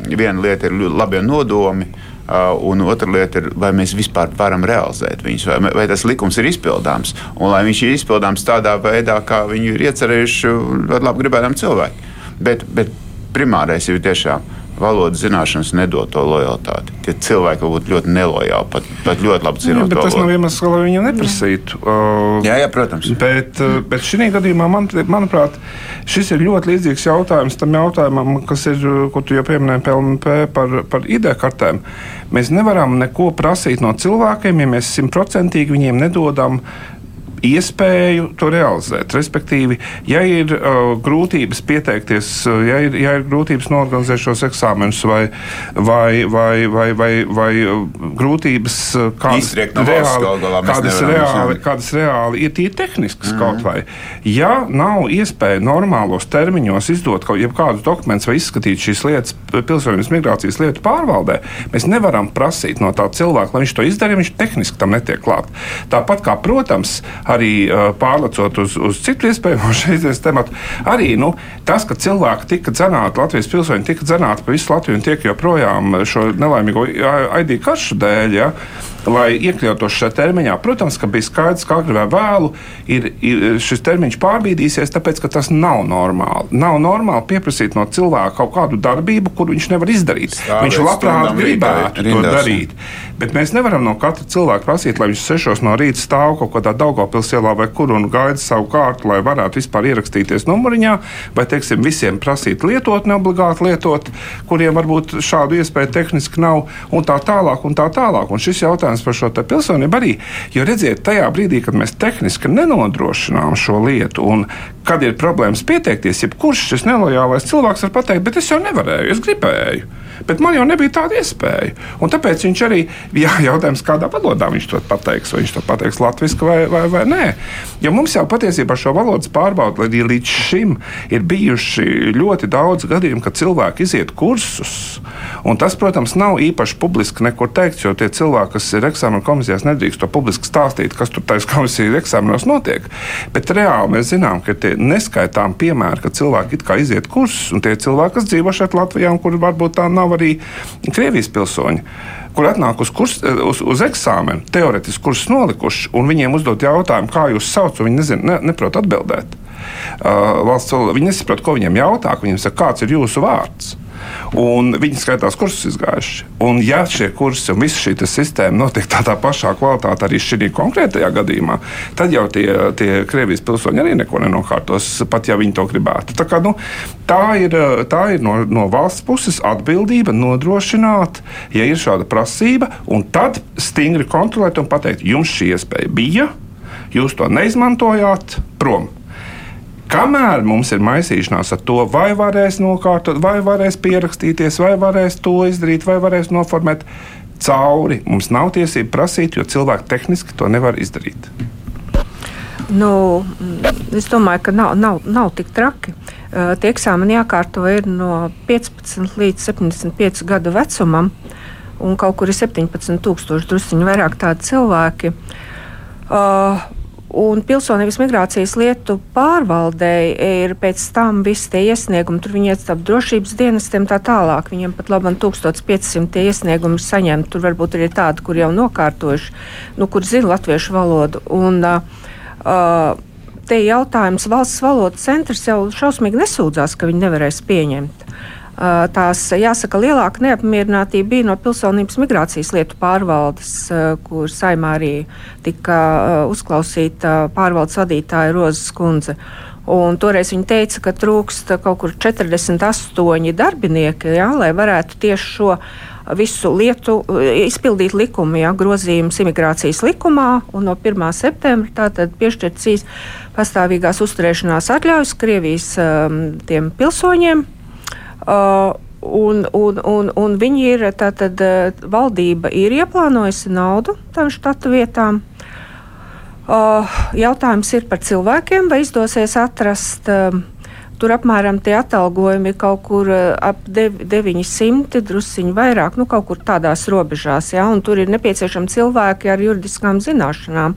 viena lieta ir labie nodomi. Uh, un otra lieta ir, vai mēs vispār varam realizēt viņus, vai, vai tas likums ir izpildāms, un lai viņš ir izpildāms tādā veidā, kā viņu ir iecerējuši ļoti labi gribētām cilvēki. Bet, bet primārais ir tiešām valodas zināšanas nedod to lojalitāti. Tie cilvēki var būt ļoti nelojāli, pat, pat ļoti labi zinot. Jā, tas nav iemesls, lai viņu neprasītu. Uh, jā, jā, protams. Bet, uh, bet šī gadījumā, man, manuprāt, šis ir ļoti līdzīgs jautājums tam jautājumam, kas ir, ko tu jau pieminēji PLNP par, par ID kartēm. Mēs nevaram neko prasīt no cilvēkiem, ja mēs simtprocentīgi viņiem nedodam iespēju to realizēt. Respektīvi, ja ir uh, grūtības pieteikties, uh, ja ir, ja ir grūtības norganizēt šos eksāmenus vai, vai, vai, vai, vai, vai uh, grūtības uh, kādas, no reāli, galā, kādas, reāli, kādas reāli ir tīri tehniskas mm -hmm. kaut vai. Ja nav iespēja normālos termiņos izdot kaut kādus dokumentus vai izskatīt šīs lietas pilsonības migrācijas lietu pārvaldē, mēs nevaram prasīt no tā cilvēka, lai viņš to izdarītu, viņš tehniski tam netiek klāt. Tāpat kā, protams, arī uh, pārlecot uz, uz citu iespējamo šīs tematu, arī nu, tas, ka cilvēki tika dzenāti, Latvijas pilsoņi tika dzenāti pa visu Latviju un tiek joprojām šo nelaimīgo ID karšu dēļ. Ja, lai iekļautos šajā termiņā. Protams, ka bija skaidrs, ka agrāk vai vēlu ir, ir šis termiņš pārbīdīsies, tāpēc ka tas nav normāli. Nav normāli pieprasīt no cilvēka kaut kādu darbību, kuru viņš nevar izdarīt. Stāvēs viņš labprāt gribētu to darīt. Bet mēs nevaram no katra cilvēka prasīt, lai viņš sešos no rīta stāv kaut kādā Daugopils ielā vai kur un gaida savu kārtu, lai varētu vispār ierakstīties numuriņā, vai, teiksim, visiem prasīt lietot, neobligāti lietot, kuriem varbūt šādu iespēju tehniski nav, un tā tālāk, un tā tālāk. Un šis jautājums par šo pilsonību arī, jo redziet, tajā brīdī, kad mēs tehniski nenodrošinām šo lietu, un kad ir problēmas pieteikties, jebkurš šis nelojālais cilvēks var pateikt, bet es jau nevarēju, es gribēju bet man jau nebija tāda iespēja. Un tāpēc viņš arī, jā, jautājums, kādā valodā viņš to pateiks, vai viņš to pateiks latviešu vai, vai, vai nē. Jo mums jau patiesībā šo valodas pārbaudi līdz šim ir bijuši ļoti daudz gadījumu, kad cilvēki iziet kursus. Un tas, protams, nav īpaši publiski nekur teikts, jo tie cilvēki, kas ir eksāmena komisijās, nedrīkst to publiski stāstīt, kas tur taisa komisijas eksāmenos notiek. Bet reāli mēs zinām, ka ir neskaitām piemēri, ka cilvēki it kā iziet kursus, un tie cilvēki, kas dzīvo šeit Latvijā, un kuri varbūt tā nav arī Krievijas pilsoņi kur atnāk uz, kurs, uz, uz eksāmenu, teorētiski kursus nolikuši, un viņiem uzdot jautājumu, kā jūs saucat, viņi nezin, ne, neprot atbildēt. Uh, valsts, viņi nesaprot, ko viņiem jautā, viņiem saka, kāds ir jūsu vārds. Un viņi skaitās kursus izgājuši. Un, ja šie kursi un visa šī sistēma notiek tādā pašā kvalitātē, arī šī konkrētajā gadījumā, tad jau tie, tie Krievijas pilsoņi arī neko nenokārtos, pat ja viņi to gribētu. Tā, kā, nu, tā ir, tā ir no, no valsts puses atbildība nodrošināt, ja ir šāda prasība, un tad stingri kontrolēt un pateikt, jums šī iespēja bija, jūs to neizmantojāt, prom. Kamēr mums ir maisīšanās ar to, vai varēs nokārtot, vai varēs pierakstīties, vai varēs to izdarīt, vai varēs noformēt cauri, mums nav tiesība prasīt, jo cilvēki tehniski to nevar izdarīt. Nu, es domāju, ka nav, nav, nav tik traki. Uh, tie eksāmeni jākārto ir no 15 līdz 75 gadu vecumam, un kaut kur ir 17,000 druskuļi vairāk tādi cilvēki. Uh, Un pilsonības migrācijas lietu pārvaldei ir pēc tam visi tie iesniegumi, tur viņi iet starp drošības dienestiem tā tālāk. Viņiem pat labam 1500 tie iesniegumi saņemt. Tur varbūt ir tādi, kur jau nokārtojuši, nu, kur zina latviešu valodu. Un, uh, te jautājums valsts valodas centrs jau šausmīgi nesūdzās, ka viņi nevarēs pieņemt. Tās, jāsaka, lielāka neapmierinātība bija no pilsonības migrācijas lietu pārvaldes, kur saimā arī tika uzklausīta pārvaldes vadītāja Rozes kundze. Un toreiz viņa teica, ka trūkst kaut kur 48 darbinieki, jā, lai varētu tieši šo visu lietu izpildīt likumu, ja, grozījumus imigrācijas likumā, no 1. septembra tātad piešķirts pastāvīgās uzturēšanās atļaujas Krievijas um, pilsoņiem, un, un, un, un viņi ir, tātad uh, valdība ir ieplānojusi naudu tam štatu vietām. Uh, jautājums ir par cilvēkiem, vai izdosies atrast. Uh, Tur apmēram tie atalgojumi kaut kur uh, ap 900, drusciņi vairāk, nu kaut kur tādās robežās, ja, un tur ir nepieciešami cilvēki ar juridiskām zināšanām.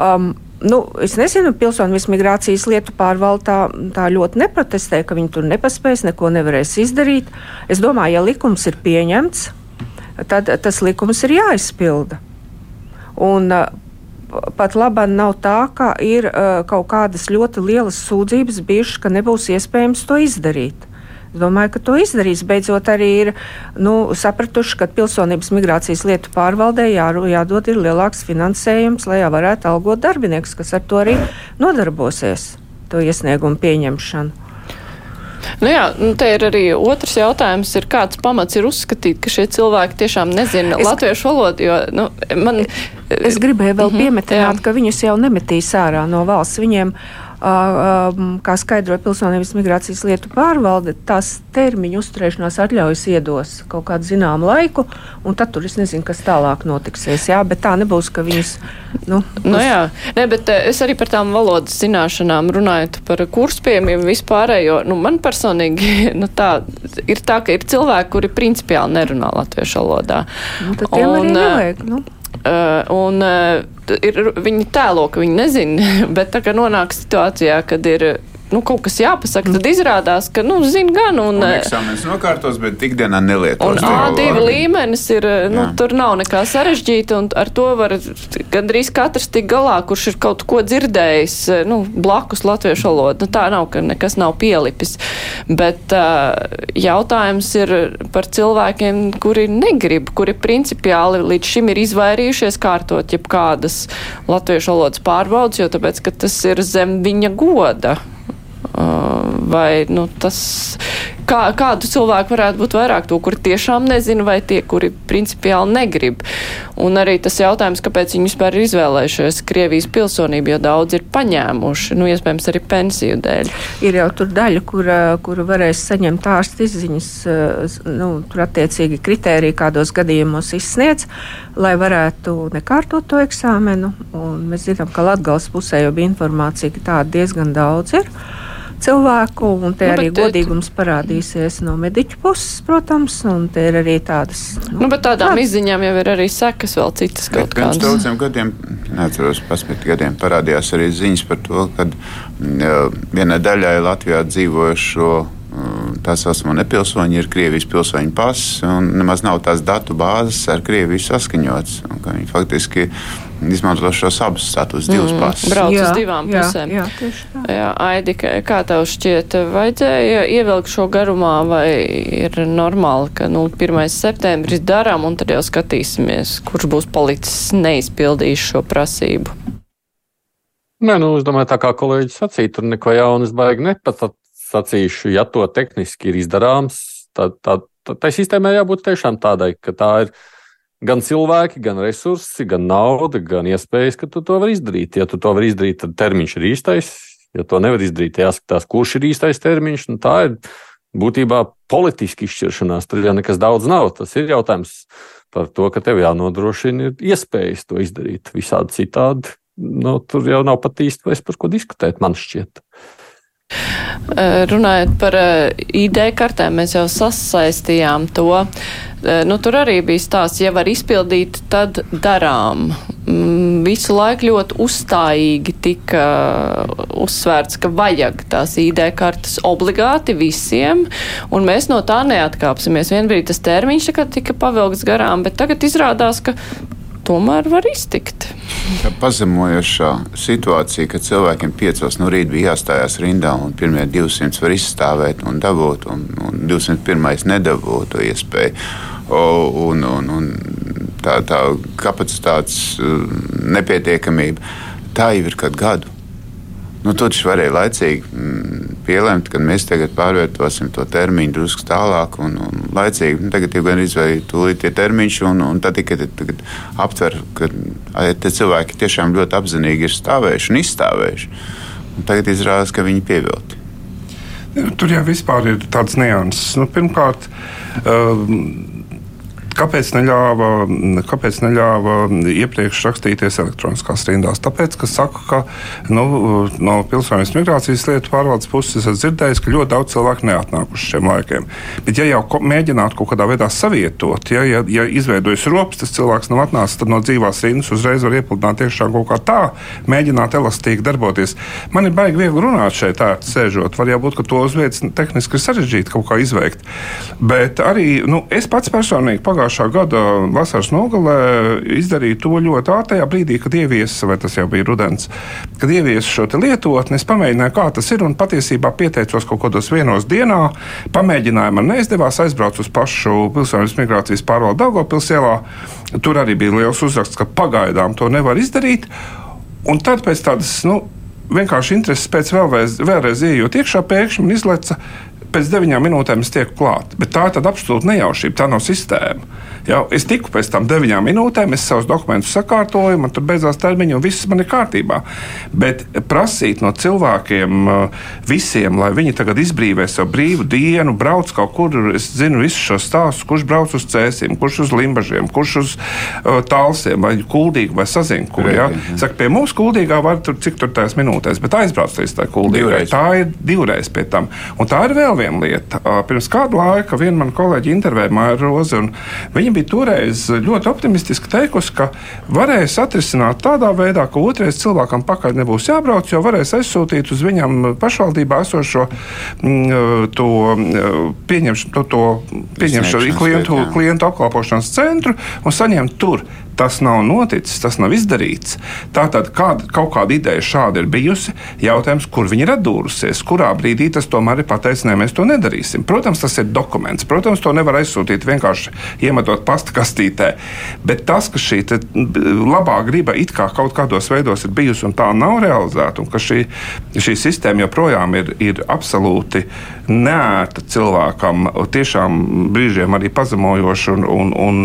Um, Nu, es nezinu, pilsonības migrācijas lietu pārvalde tā, tā ļoti neprotestē, ka viņi tur nepaspēs, neko nevarēs izdarīt. Es domāju, ja likums ir pieņemts, tad tas likums ir jāizpilda. Un, Pat labi nav tā, ka ir uh, kaut kādas ļoti lielas sūdzības bijušas, ka nebūs iespējams to izdarīt. Es domāju, ka to izdarīs. Beidzot, arī ir nu, sapratuši, ka pilsonības migrācijas lietu pārvaldē jā, jādod lielāks finansējums, lai varētu algot darbiniekus, kas ar to arī nodarbosies, to iesniegumu pieņemšanu. Nu jā, nu te ir arī otrs jautājums, ir kāds pamats ir uzskatīt, ka šie cilvēki tiešām nezina es... latviešu valodu, jo, nu, man. Es gribēju vēl mm -hmm, piemetināt, jā. ka viņus jau nemetīs ārā no valsts. Viņiem kā skaidroja Pilsonības migrācijas lietu pārvalde, tās termiņu uzturēšanās atļaujas iedos kaut kādu zināmu laiku, un tad tur es nezinu, kas tālāk notiksies. Jā, bet tā nebūs, ka viņas. Nu, nu, nu jā, ne, bet es arī par tām valodas zināšanām runājot par kurspējumiem vispārējo. Nu, man personīgi nu, tā, ir tā, ka ir cilvēki, kuri principiāli nerunā latviešu valodā. Nu, tad tiem un, arī nevajag. Nu. Uh, un uh, ir, viņi tēlo, ka viņi nezina, bet tā kā nonāk situācijā, kad ir nu, kaut kas jāpasaka, tad izrādās, ka, nu, zina gan. Un, un eh, eksāmenis nokārtos, bet ikdienā nelietos. Un A2 līmenis ir, eh, nu, Jā. tur nav nekā sarežģīta, un ar to var gandrīz katrs tik galā, kurš ir kaut ko dzirdējis, eh, nu, blakus latviešu valodu. Nu, tā nav, ka nekas nav pielipis. Bet uh, jautājums ir par cilvēkiem, kuri negrib, kuri principiāli līdz šim ir izvairījušies kārtot jebkādas latviešu valodas pārbaudas, jo tāpēc, ka tas ir zem viņa goda. Vai nu, tas, kā, kādu cilvēku varētu būt vairāk, to, kuri tiešām nezina, vai tie, kuri principiāli negrib. Un arī tas jautājums, kāpēc viņi vispār ir izvēlējušies Krievijas pilsonību, jo daudz ir paņēmuši, nu, iespējams, arī pensiju dēļ. Ir jau tur daļa, kura, kura varēs saņemt ārsta izziņas, nu, tur attiecīgi kritēriji, kādos gadījumos izsniedz, lai varētu nekārtot to eksāmenu. Un mēs zinām, ka Latgals pusē jau bija informācija, ka tāda diezgan daudz ir cilvēku, un te nu, arī bet, godīgums parādīsies no mediķu puses, protams, un te ir arī tādas. Nu, nu bet tādām tādas. izziņām jau ir arī sekas vēl citas kaut kādas. Pirms daudziem gadiem, neatceros, pasmit gadiem parādījās arī ziņas par to, ka vienai daļai Latvijā dzīvojušo tā saucamo nepilsoņi ir Krievijas pilsoņu pasis, un nemaz nav tās datu bāzes ar Krieviju saskaņots. Viņi faktiski izmanto šos abus status, divus mm, pasis. Brauc jā, uz divām jā, pusēm. Jā, jā, Aidi, kā tev šķiet, vajadzēja ievilkt šo garumā, vai ir normāli, ka nu, 1. septembris darām, un tad jau skatīsimies, kurš būs palicis neizpildījis šo prasību? Nē, nu, es domāju, tā kā kolēģis sacīja, tur neko jaunas baigi nepat sacīšu, ja to tehniski ir izdarāms, tad tā, tā, tā sistēmai jābūt tiešām tādai, ka tā ir gan cilvēki, gan resursi, gan nauda, gan iespējas, ka tu to vari izdarīt. Ja tu to vari izdarīt, tad termiņš ir īstais. Ja to nevar izdarīt, jāskatās, kurš ir īstais termiņš. Nu, tā ir būtībā politiski izšķiršanās. Tur jau nekas daudz nav. Tas ir jautājums par to, ka tev jānodrošina iespējas to izdarīt. Visādi citādi. Nu, tur jau nav pat īsti vairs par ko diskutēt, man šķiet. Runājot par ID kartēm, mēs jau sasaistījām to. Nu, tur arī bija stāsts, ja var izpildīt, tad darām. Mm, visu laiku ļoti uzstājīgi tika uzsvērts, ka vajag tās ID kartes obligāti visiem, un mēs no tā neatkāpsimies. Vienbrīd tas termiņš tika pavilgts garām, bet tagad izrādās, ka tomēr var iztikt. Tā pazemojošā situācija, ka cilvēkiem piecos no rīta bija jāstājās rindā un pirmie 200 var izstāvēt un dabūt, un, un 201 nedabūt to iespēju. O, un, un, un tā, tā kapacitātes uh, nepietiekamība, tā jau ir kādu gadu. Nu, to taču varēja laicīgi mm, pielēmt, ka mēs tagad pārvietosim to termiņu drusku tālāk un, un laicīgi. Nu, tagad jau gan izvēlēja tūlīt tie termiņš, un, un tad tikai aptver, ka tie cilvēki tiešām ļoti apzinīgi ir stāvējuši un izstāvējuši. Un tagad izrādās, ka viņi pievilti. Tur jau ir tāds nianses. Nu, pirmkārt, um, Kāpēc neļāva, kāpēc neļāva iepriekš rakstīties elektroniskās rindās? Tāpēc, ka saka, ka nu, no pilsonības migrācijas lietu pārvaldes puses esmu dzirdējis, ka ļoti daudz cilvēku neatnākuši šiem laikiem. Bet, ja jau ko, mēģinātu kaut kādā veidā savietot, ja, ja, ja izveidojas rops, tas cilvēks nav atnācis, tad no dzīvās rindas uzreiz var iepludināt iekšā kaut kā tā, mēģināt elastīgi darboties. Man ir baigi viegli runāt šeit, tā sēžot. Var jau būt, ka to uz vietas tehniski ir sarežģīti kaut kā izveikt. Bet arī nu, es pats personīgi pagājušajā pagājušā gada vasaras nogalē izdarīju to ļoti ātrā brīdī, kad ieviesa, vai tas jau bija rudens, kad ieviesa šo lietotni. Es pamēģināju, kā tas ir, un patiesībā pieteicos kaut kādos vienos dienā. Pamēģināju, man neizdevās, aizbraucu uz pašu pilsonības migrācijas pārvaldu Daugopils ielā. Tur arī bija liels uzraksts, ka pagaidām to nevar izdarīt. Un tad pēc tādas, nu, vienkārši intereses pēc vēlreiz, vēlreiz ieejot iekšā, pēkšņi izlaica pēc deviņām minūtēm es tieku klāt. Bet tā ir absolūta nejaušība, tā nav sistēma. Ja, es tiku pēc tam deviņām minūtēm, es savus dokumentus sakārtoju, man tur beidzās termiņi, un viss man ir kārtībā. Bet prasīt no cilvēkiem uh, visiem, lai viņi tagad izbrīvē savu brīvu dienu, brauc kaut kur, es zinu visus šos stāstus, kurš brauc uz cēsīm, kurš uz limbažiem, kurš uz uh, tālsiem, vai kuldīgi, vai sazinku. Ja? Saka, pie mums kuldīgā var tur cik tur tās minūtēs, bet aizbrauc līdz tā kuldīgai. Tā ir divreiz pie tam. Un tā ir vēl viena lieta. Pirms kāda laika viena man kolēģi intervēja Māra Rozi, viņa bija toreiz ļoti optimistiski teikusi, ka varēs atrisināt tādā veidā, ka otrais cilvēkam pakaļ nebūs jābrauc, jo varēs aizsūtīt uz viņam pašvaldībā esošo mm, to pieņemšanu, to, to pieņemšanu klientu, klientu apkalpošanas centru un saņemt tur Tas nav noticis, tas nav izdarīts. Tātad kāda, kaut kāda ideja šāda ir bijusi. Jautājums, kur viņi ir atdūrusies, kurā brīdī tas tomēr ir pateicis, nē, mēs to nedarīsim. Protams, tas ir dokuments. Protams, to nevar aizsūtīt vienkārši iemetot pasta kastītē. Bet tas, ka šī labā griba it kā kaut kādos veidos ir bijusi un tā nav realizēta, un ka šī, šī sistēma joprojām ir, ir absolūti neērta cilvēkam, tiešām brīžiem arī pazemojoša un, un, un,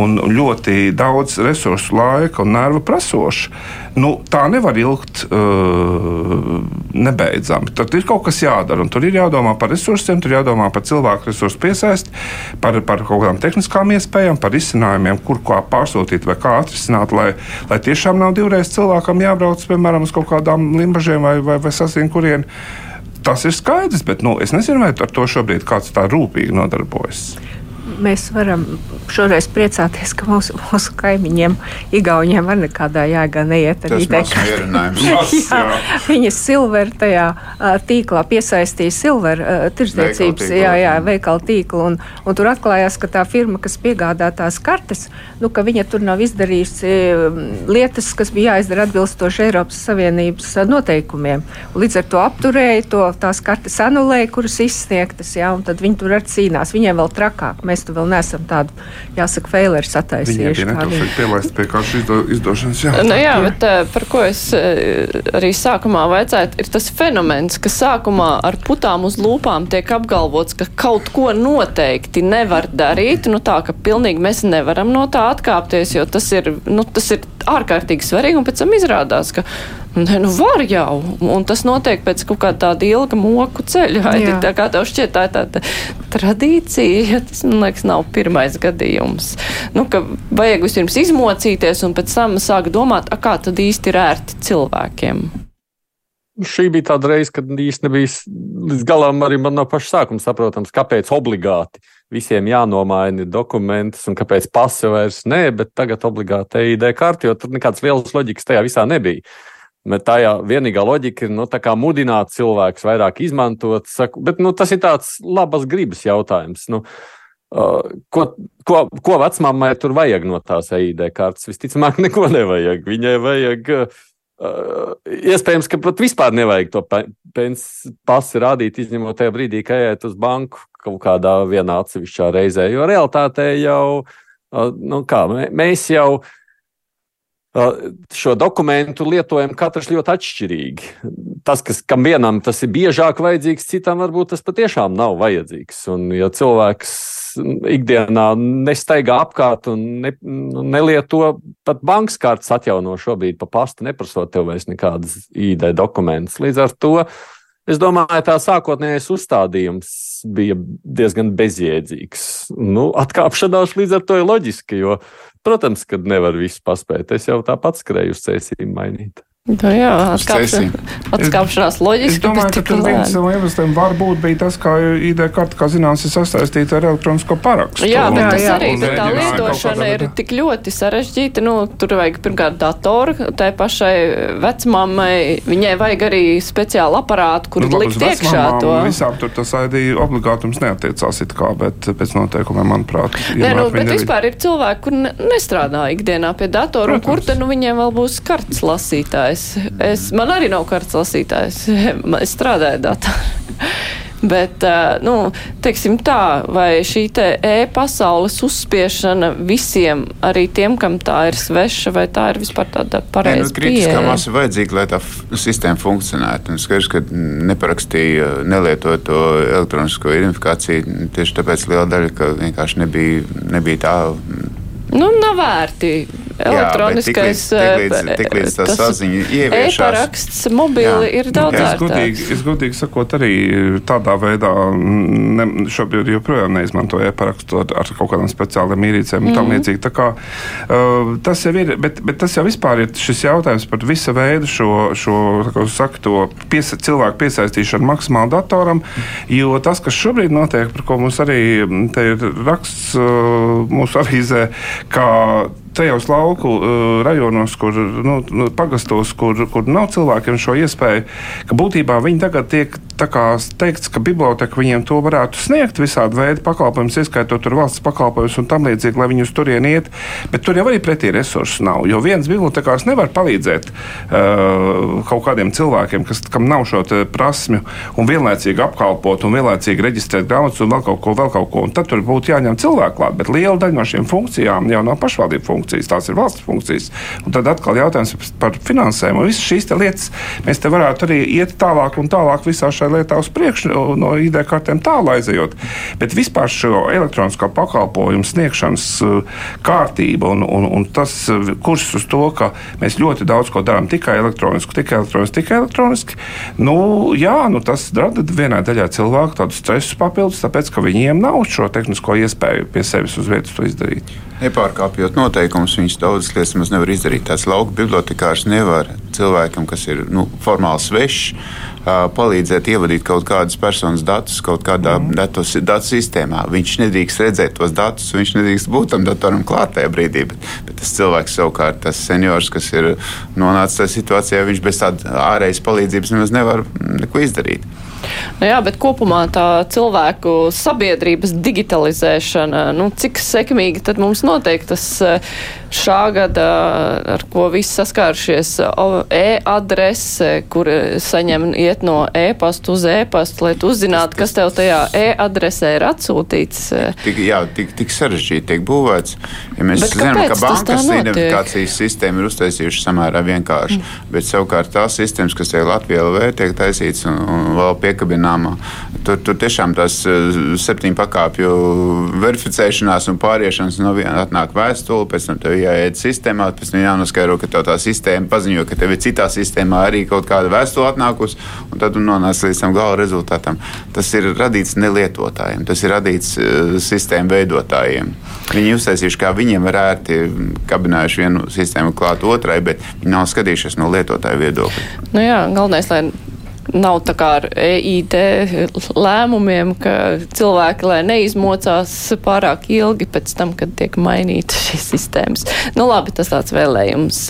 un ļoti daudz daudz resursu, laika un nervu prasoša. Nu, tā nevar ilgt uh, nebeidzami. Tad ir kaut kas jādara. Tur ir jādomā par resursiem, tur jādomā par cilvēku resursu piesaisti, par, par kaut kādām tehniskām iespējām, par izcinājumiem, kur kā pārsūtīt vai kā atrisināt, lai, lai tiešām nav divreiz cilvēkam jābrauc, piemēram, uz kaut kādām limbažiem vai, vai, vai sasien kurien. Tas ir skaidrs, bet nu, es nezinu, vai ar to šobrīd kāds tā rūpīgi nodarbojas mēs varam šoreiz priecāties, ka mūsu, mūsu kaimiņiem, Igauniem, var nekādā jēgā neiet arī tādā. Viņa silver tajā tīklā piesaistīja silver tirdzniecības, jā, jā, veikala tīklu, un, un tur atklājās, ka tā firma, kas piegādā tās kartes, nu, ka viņa tur nav izdarījusi lietas, kas bija jāizdara atbilstoši Eiropas Savienības noteikumiem. Līdz ar to apturēja to, tās kartes anulēja, kuras izsniegtas, jā, un tad viņi tur arī cīnās. Viņiem vēl trakāk. Mēs mēs vēl neesam tādu, jāsaka, faileri sataisījuši. Viņiem bija pielaist pie kādas izdo, izdošanas. Jā, nu, jā bet uh, par ko es uh, arī sākumā vaicāju, ir tas fenomens, ka sākumā ar putām uz lūpām tiek apgalvots, ka kaut ko noteikti nevar darīt, nu tā, ka pilnīgi mēs nevaram no tā atkāpties, jo tas ir, nu, tas ir ārkārtīgi svarīgi, un pēc tam izrādās, ka ne, nu var jau, un tas notiek pēc kaut kāda tāda ilga moku ceļa. Vai tā kā tev šķiet, tā ir tāda tradīcija, ja tas, man liekas, nav pirmais gadījums. Nu, ka vajag vispirms izmocīties un pēc tam sāk domāt, a, kā tad īsti ir ērti cilvēkiem. Šī bija tāda reize, kad īstenībā nebija līdz galam arī man no paša sākuma saprotams, kāpēc obligāti visiem jānomaina dokumentus un kāpēc pasi vairs nē, bet tagad obligāti ID karti, jo tur nekādas lielas loģikas tajā visā nebija. Bet tā jau vienīgā loģika ir nu, mudināt cilvēkus vairāk izmantot. Saku, bet nu, tas ir tāds labas gribas jautājums. Nu, uh, ko, ko, ko vecmāmai tur vajag no tās EID kartes? Visticamāk, neko nevajag. Viņai vajag. Uh, iespējams, ka pat vispār nevajag to pasi rādīt, izņemot tajā brīdī, kad ejiet uz banku kaut kādā vienā atsevišķā reizē. Jo realtātē jau, uh, nu kā, mēs jau uh, šo dokumentu lietojam katrs ļoti atšķirīgi. Tas, kas, kam vienam tas ir biežāk vajadzīgs, citam varbūt tas patiešām nav vajadzīgs. Un, ja cilvēks ikdienā nestaigā apkārt un ne, nelieto pat bankas kartes atjauno šobrīd pa pastu, neprasot tev vairs nekādas ID dokumentus. Līdz ar to es domāju, tā sākotnējais uzstādījums bija diezgan bezjēdzīgs. Nu, atkāpšanās līdz ar to ir loģiska, jo Protams, ka nevar visu paspēt. Es jau tāpat skrēju uz ceļiem mainīt. Nu jā, atkāpšanās loģiski. Es domāju, ka tur viens no iemesliem varbūt bija tas, ka ID karte, kā zināms, ir sasaistīta ar elektronisko parakstu. Jā, bet tas jā, arī, bet tā lietošana ir tik ļoti sarežģīta. Nu, tur vajag pirmkārt datoru, tai pašai vecmāmai, viņai vajag arī speciālu aparātu, kur nu, likt iekšā to. Visām tur tas ID obligātums neatiecās it kā, bet pēc noteikumiem, manuprāt. Nē, nu, bet vispār ir cilvēki, kur nestrādā ikdienā pie datora, un kur te nu viņiem vēl būs kartes lasītājs lasītājs. Es, man arī nav kartes lasītājs. Es strādāju datorā. Bet, nu, teiksim tā, vai šī te e-pasaules uzspiešana visiem, arī tiem, kam tā ir sveša, vai tā ir vispār tāda pareiza nu, kritiskā masa vajadzīga, lai tā sistēma funkcionētu. Un skaidrs, ka neparakstīja nelietoto elektronisko identifikāciju tieši tāpēc liela daļa, ka vienkārši nebija, nebija tā Nu, nav vērti. Elektroniskais tiklīdz tā saziņa ieviešās. E-paraksts mobili jā. ir daudz es godīgi, es godīgi sakot, arī tādā veidā ne, šobrīd joprojām neizmantoju e-parakstu ar, ar kaut kādām speciālām ierīcēm un mm -hmm. tam mhm. līdzīgi. Tā kā uh, tas jau ir, bet, bet tas jau vispār ir šis jautājums par visa veidu šo, šo kā saka, to piesa, cilvēku piesaistīšanu maksimāli datoram, jo tas, kas šobrīd notiek, par ko mums arī te ir raksts uh, mūsu avīzē, kā tajos lauku uh, rajonos, kur nu, nu, pagastos, kur, kur nav cilvēkiem šo iespēju, ka būtībā viņi tagad tiek teikts, ka biblioteka viņiem to varētu sniegt visādi veidi pakalpojumus, ieskaitot valsts pakalpojumus un tam līdzīgi, lai viņi uz turieni iet. Bet tur jau arī pretī resursu nav. Jo viens bibliotekārs nevar palīdzēt uh, kaut kādiem cilvēkiem, kas, kam nav šo prasmju, un vienlaicīgi apkalpot un vienlaicīgi reģistrēt grāmatas un vēl kaut ko, vēl kaut ko. Un tad tur būtu jāņem cilvēku klāt. Bet liela daļa no šīm funkcijām jau nav pašvaldību funkcijas funkcijas, tās ir valsts funkcijas. Un tad atkal jautājums par finansējumu. Visas šīs lietas mēs te varētu arī iet tālāk un tālāk visā šajā lietā uz priekšu, no ID kartēm tālāk aizejot. Bet vispār šo elektronisko pakalpojumu sniegšanas uh, kārtība un, un, un tas uh, kurs uz to, ka mēs ļoti daudz ko darām tikai elektroniski, tikai elektroniski, tikai elektroniski, nu, jā, nu, tas rada vienai daļai cilvēku tādu stresu papildus, tāpēc ka viņiem nav šo tehnisko iespēju pie sevis uz vietas to izdarīt. Nepārkāpjot noteikumus, viņš daudzas lietas mums nevar izdarīt. Tāds lauka bibliotekārs nevar cilvēkam, kas ir nu, formāli svešs, palīdzēt ievadīt kaut kādus personas datus kaut kādā mm. datu, datu sistēmā. Viņš nedrīkst redzēt tos datus, viņš nedrīkst būt tam datoram klāt tajā brīdī. Bet, bet tas cilvēks savukārt, tas seniors, kas ir nonācis tajā situācijā, viņš bez tādas ārējas palīdzības nemaz nevar neko izdarīt. Nu jā, bet kopumā tā cilvēku sabiedrības digitalizēšana, nu, cik sekmīgi tad mums notiek tas eh, šā gada, ar ko visi saskārušies, e-adrese, kur saņem iet no e-pasta uz e-pastu, lai tu uzzinātu, kas tev tajā e-adresē ir atsūtīts. Tik, jā, tik, tik sarežģīti tiek būvēts. Ja mēs bet zinām, ka bankas identifikācijas sistēma ir uztaisījuši samērā vienkārši, mm. bet savukārt tās sistēmas, kas te Latvijā vēl tiek taisītas un, un vēl pie piekabināmā. Tur, tur tiešām tās eh, septiņu pakāpju verificēšanās un pāriešanas no viena atnāk vēstule, pēc tam tev jāiet sistēmā, pēc tam jānoskaidro, ka tev tā sistēma paziņo, ka tev ir citā sistēmā arī kaut kāda vēstule atnākusi, un tad tu nonāc līdz tam gala rezultātam. Tas ir radīts nelietotājiem, tas ir radīts uh, sistēmu veidotājiem. Viņi uztaisījuši, kā viņiem var ērti kabinējuši vienu sistēmu klāt otrai, bet viņi nav skatījušies no lietotāja viedokļa. Nu jā, galvenais, lai nav tā kā ar EIT lēmumiem, ka cilvēki, lai neizmocās pārāk ilgi pēc tam, kad tiek mainītas šīs sistēmas. Nu labi, tas tāds vēlējums.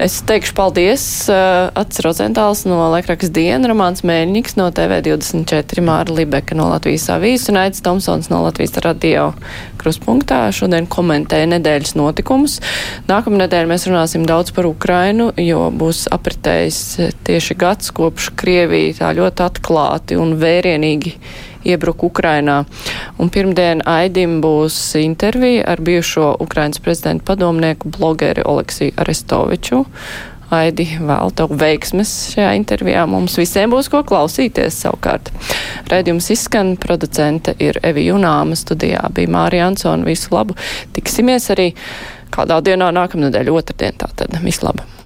Es teikšu paldies Ats Rozentāls no Laikrakas diena, Romāns Mēļņiks no TV24, Māra Libeka no Latvijas avīzes un Aits Tomsons no Latvijas radio kruspunktā. Šodien komentēja nedēļas notikumus. Nākamnedēļ mēs runāsim daudz par Ukrainu, jo būs apritējis tieši gads kopš Krievija tā ļoti atklāti un vērienīgi iebruka Ukrainā. Un pirmdien Aidim būs intervija ar bijušo Ukrainas prezidentu padomnieku blogeri Oleksiju Arestoviču. Aidi, vēl tev veiksmes šajā intervijā. Mums visiem būs ko klausīties savukārt. Rēdījums izskan, producente ir Evi Junāma, studijā bija Mārija Ansona. Visu labu! Tiksimies arī kādā dienā nākamnedēļ, otrdien tātad. Visu labu!